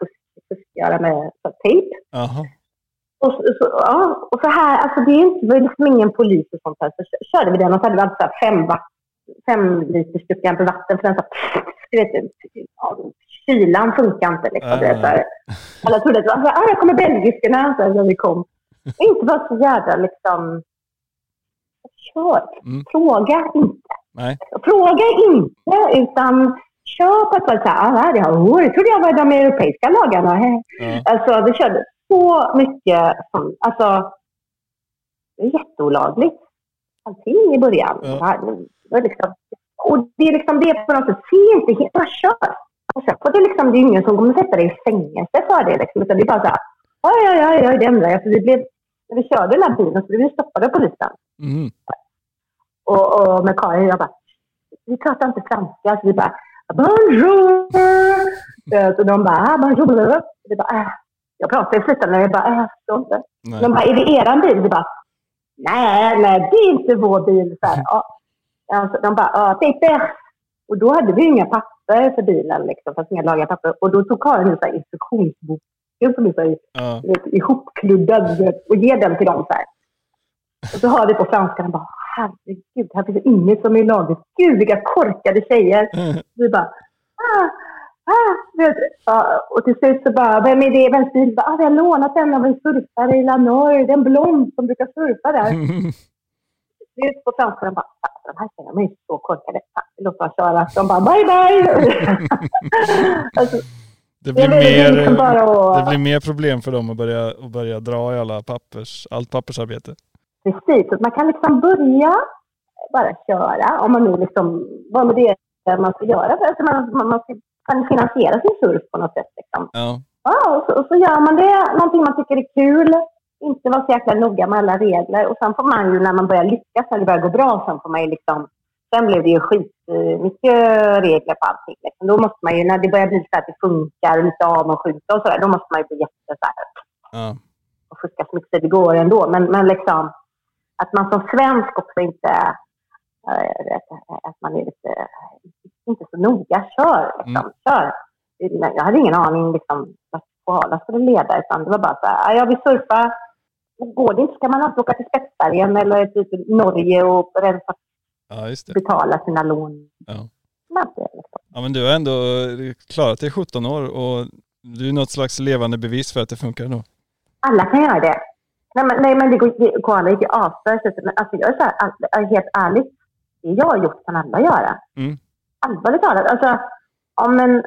fuskgöra med tejp. Jaha. Och så, så, ja, och så här, alltså det är inte, det var liksom ingen polis och sånt här. Så kö- körde vi den och så hade vi alltid fem, fem liters duckar vatten för den så du vet, kylan funkar inte liksom. Ah. Det är så här, alla trodde att det var så här, ah, jag kommer belgiskarna så här, när vi kom. Inte vara så jävla liksom, kör, Mm. fråga inte. Nej. Fråga inte, utan kör på ett sätt här, ah, det, har, oh, det trodde jag var de europeiska lagarna. Ja. Alltså det körde så mycket som, alltså det är jätteolagligt. Allting i början. Ja. Det här- det var liksom, och det är liksom det på något sätt, se inte bara kör. Och det, är liksom, det är ingen som kommer sätta dig i fängelse för det. Liksom, utan det är bara så här, oj, oj, oj, oj det ändrar jag. För vi blev, när vi körde den här bilen så blev vi stoppade av polisen. Mm. Och, och med Karin, jag bara, vi pratar inte franska. Så vi bara, bonjour! Eh, Så de bara, ah, bonjour! Vi bara, äh. Jag pratar i slutändan, jag bara, äh, jag förstår inte. Nej. De bara, är det eran bil? Vi bara, nej, nej, det är inte vår bil. Så här, ja. Alltså, de bara, ja, paper. Och då hade vi inga papper för bilen, liksom, fast lagliga papper. Och då tog Karin en instruktionsboken som är så Ja. ihopkluddad och ger den till dem så här. Och så hör vi på franska, de bara, herregud, här finns inget som är lagligt. Gud, vilka korkade tjejer. Vi bara, ah, ah. Ja, och till slut så bara, vem är det? Vems bil? Ah, vi har lånat den av en surfare i Lanor. Det är en blond som brukar surfa där. Till slut på de bara, "Fan, de här tjejerna de är så korkade. Låt dem köra. De bara, bye bye. (laughs) alltså, Det blir, liksom mer, att... det blir mer problem för dem att börja, att börja dra i alla pappers, allt pappersarbete. Precis, man kan liksom börja bara köra om man nu liksom, vad med det man ska göra. Att man, man, man kan finansiera sin surf på något sätt. Liksom. Ja. Ja, och, så, och så gör man det, någonting man tycker är kul, inte vara så jäkla noga med alla regler. Och sen får man ju när man börjar lyckas, när det börjar gå bra, sen får man ju liksom, sen blev det ju skit eh, mycket regler på allting. Liksom. Då måste man ju, när det börjar bli så att det funkar, lite avundsjuka och sådär, då måste man ju bli jätte så här, Ja. och fuska så mycket det går ändå. Men, men liksom att man som svensk också inte, äh, att, att man är lite, inte så noga. Kör, liksom. Kör. Jag hade ingen aning liksom, vart koala skulle leda, utan det var bara så här, jag vill surfa. Går det inte ska man alltid åka till Spetsbergen eller typ Norge och rensa, ja, betala sina lån. Ja. Ja men du har ändå klarat dig i 17 år och du är något slags levande bevis för att det funkar ändå. Alla kan göra det. Nej men, nej, men det går, koala gick ju att- Men alltså, jag är så här, helt ärligt, det jag har gjort kan alla göra. Mm. Allvarligt talat. Alltså, om en eh,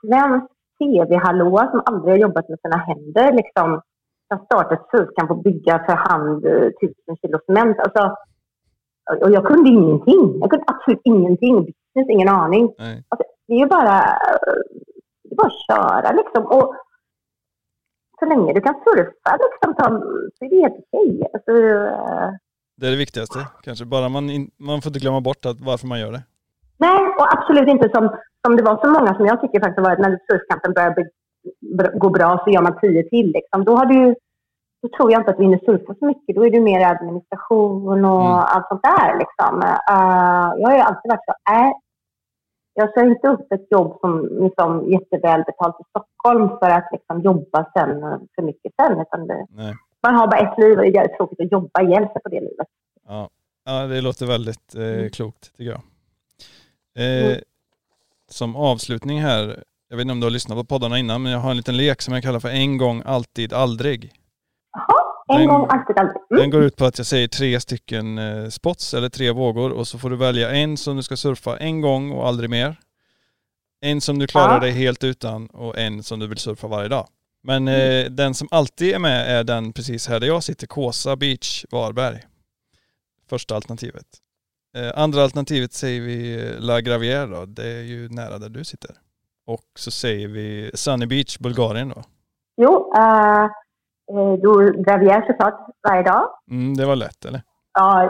svensk tv-hallå som aldrig har jobbat med sina händer liksom, kan starta ett surf kan få bygga för hand eh, tusen kilo cement. Alltså, och jag kunde ingenting. Jag kunde absolut ingenting. Business, ingen aning. Nej. Alltså, det är ju bara, eh, det är bara att köra liksom. Och så länge du kan surfa liksom, så är det helt okej. Alltså, eh, Det är det viktigaste kanske. Bara man, in, man får inte glömma bort att varför man gör det. nej, och absolut inte som, som det var så många som jag tycker faktiskt var när surfkampen börjar bli, br- gå bra så gör man tio till. Liksom. Då, har du, då tror jag inte att du hinner surfa så mycket. Då är det mer administration och Mm. allt sånt där. Liksom. Eh, jag har ju alltid varit så, äh, jag kör inte upp ett jobb som liksom, jätteväl betalt i Stockholm för att liksom, jobba sen, för mycket sen. Utan det, man har bara ett liv och det är jävligt tråkigt att jobba ihjäl sig på det livet. Ja, ja det låter väldigt eh, Mm. klokt tycker jag. Eh, Mm. Som avslutning här, jag vet inte om du har lyssnat på poddarna innan, men jag har en liten lek som jag kallar för en gång, alltid, aldrig. Jaha, en Den- gång, alltid, alltid. Mm. Den går ut på att jag säger tre stycken eh, spots eller tre vågor och så får du välja en som du ska surfa en gång och aldrig mer. En som du klarar Ja. dig helt utan och en som du vill surfa varje dag. Men eh, den som alltid är med är den precis här där jag sitter, Kåsa Beach, Varberg. Första alternativet. Eh, andra alternativet säger vi eh, La Gravière då, det är ju nära där du sitter. Och så säger vi Sunny Beach, Bulgarien då. Jo, uh, då gravier såklart varje dag. Mm, det var lätt eller? Ja,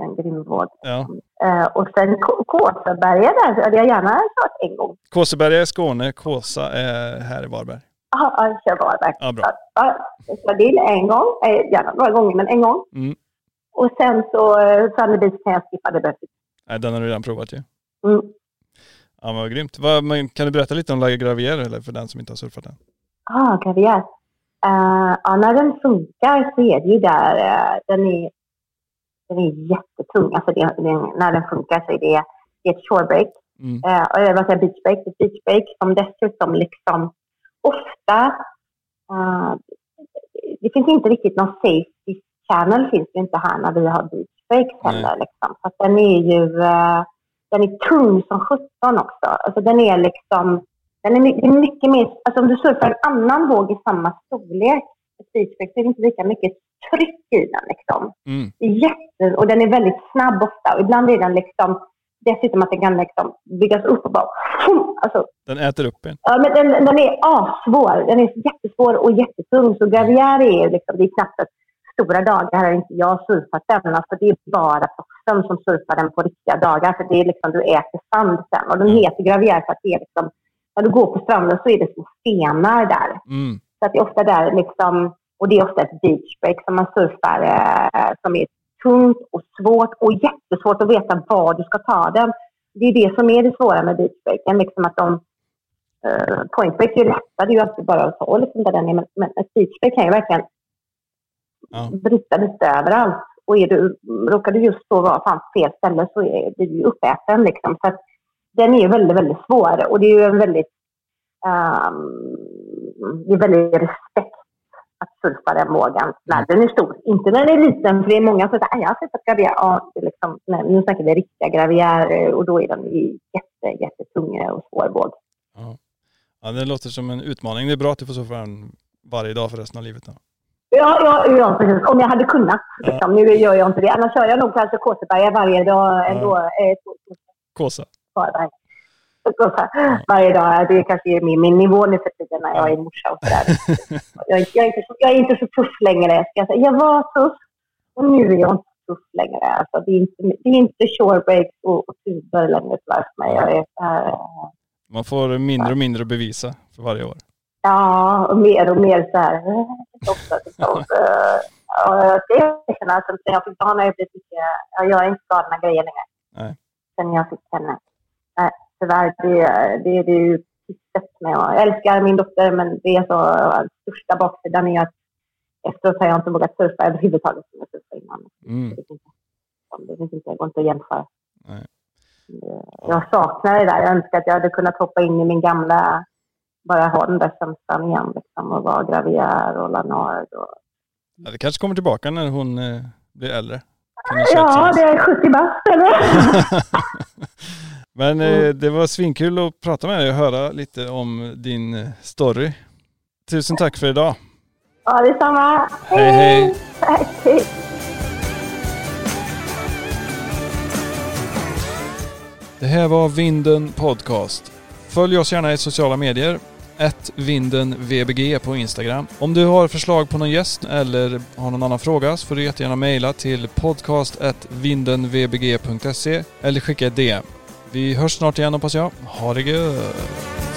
en grym våg. Ja. Eh, och sen K- Kåsaberga där hade jag gärna kört en gång. Kåseberga är Skåne, Kåsa är här i Varberg. Ja, ja, jag kör Varberg. Ja, bra. Ja, jag kör Dill en gång, eh, gärna några gånger, men en gång. Mm. Och sen så uh, Sunny Beach kan jag skippa, det behövs. Nej, den har du redan provat ju. Mm. Ja, men vad grymt. Vad, men kan du berätta lite om La Gravière eller för den som inte har surfat den? Ah, gravier. Uh, ja, när den funkar så är det ju där, eh, den, är, den är jättetung. Alltså det, det, när den funkar så är det, det är ett shorebreak. Mm. Uh, eller vad säger jag, beachbreak. Ett beachbreak som dessutom liksom ofta, eh, det finns inte riktigt någon safety channel finns det inte här när vi har beachbreaks Nej. heller. Liksom. Så att den är ju, eh, den är tung som sjutton också. Alltså den är liksom, den är my- det är mycket mer, alltså om du surfar en annan våg i samma storlek, så är det inte lika mycket tryck i den liksom. Mm. Jätte, och den är väldigt snabb ofta. Och ibland är den liksom, dessutom att den kan liksom byggas upp och bara, alltså Den äter upp en. Ja, men den, den är assvår. Den är jättesvår och jättetung. Så Gravier är, liksom, det är knappt att stora dagar har inte jag surfat den. Alltså, det är bara proffsen som surfar den på riktiga dagar. För det är liksom, du äter sand sen. Och den Mm. heter Gravier för att det är liksom, när du går på stranden så är det små stenar där. Mm. Så att det är ofta där liksom, och det är ofta ett beachbreak som man surfar eh, som är tungt och svårt och jättesvårt att veta var du ska ta den. Det är det som är det svåra med beachbreaken, liksom att de eh, pointbreak är ju lättare, det är ju alltid bara att ta liksom där den är, men, men ett beachbreak kan ju verkligen Ja. bryta lite överallt. Och är du, råkar du just då vara fan på fel ställe så är du ju uppäten liksom. Så att den är ju väldigt, väldigt svår och det är ju en väldigt, ehm, det är väldigt respekt att surfa den vågen när den är stor. Inte när den är liten, för det är många som säger att jag har sett gravier. Ja, liksom, nej, nu snackar vi riktiga gravier och då är den ju jätte, jättetung och svår våg. Ja. ja, det låter som en utmaning. Det är bra att du får surfa den varje dag för resten av livet. Då. Ja, ja, ja, precis. Om jag hade kunnat. Liksom. Nu gör jag inte det. Annars kör jag nog kanske Kåseberga varje dag ändå. Eh, två- två Kåsa. Här, Varje dag. Det kanske är min, min nivå nu för tiden när jag är morsa och sådär. (laughs) jag, är- jag, är inte så- jag är inte så tuff längre. Jag, var tuff och nu är jag inte tuff längre. Alltså, det, är inte, det är inte shorebreaks och, och tuber längre tyvärr för mig. Jag är eh, Man får mindre och mindre att bevisa för varje år. Ja, och mer och mer så här. eh, Också, liksom, (laughs) eh, ja, jag ska erkänna att sen jag fick barn har jag blivit mycket, jag gör inte galna grejer längre. Nej. Sen jag fick henne. Nej, tyvärr, det, det, det är ju pisset med. Jag älskar min dotter, men det är så, största baksidan är att efteråt har jag inte vågat surfa överhuvudtaget som jag surfade innan. Mm. Det finns inte, det finns inte, det går inte att jämföra. Nej. Det- Jag saknar det där. Jag önskar att jag hade kunnat hoppa in i min gamla, bara ha den där känslan igen liksom, och vara graviär och lanard. Och... Ja, det kanske kommer tillbaka när hon eh, blir äldre. Ja, det är 70 bast eller? (laughs) Men eh, det var svinkul att prata med dig och höra lite om din eh, story. Tusen tack för idag. ja, detsamma. Hej, hej. Hej. Det här var Vinden Podcast. Följ oss gärna i sociala medier. Vindenvbg på Instagram. Om du har förslag på någon gäst eller har någon annan fråga så får du jättegärna mejla till podcast.vindenvbg.se eller skicka ett DM. Vi hörs snart igen hoppas jag. Ha det gött!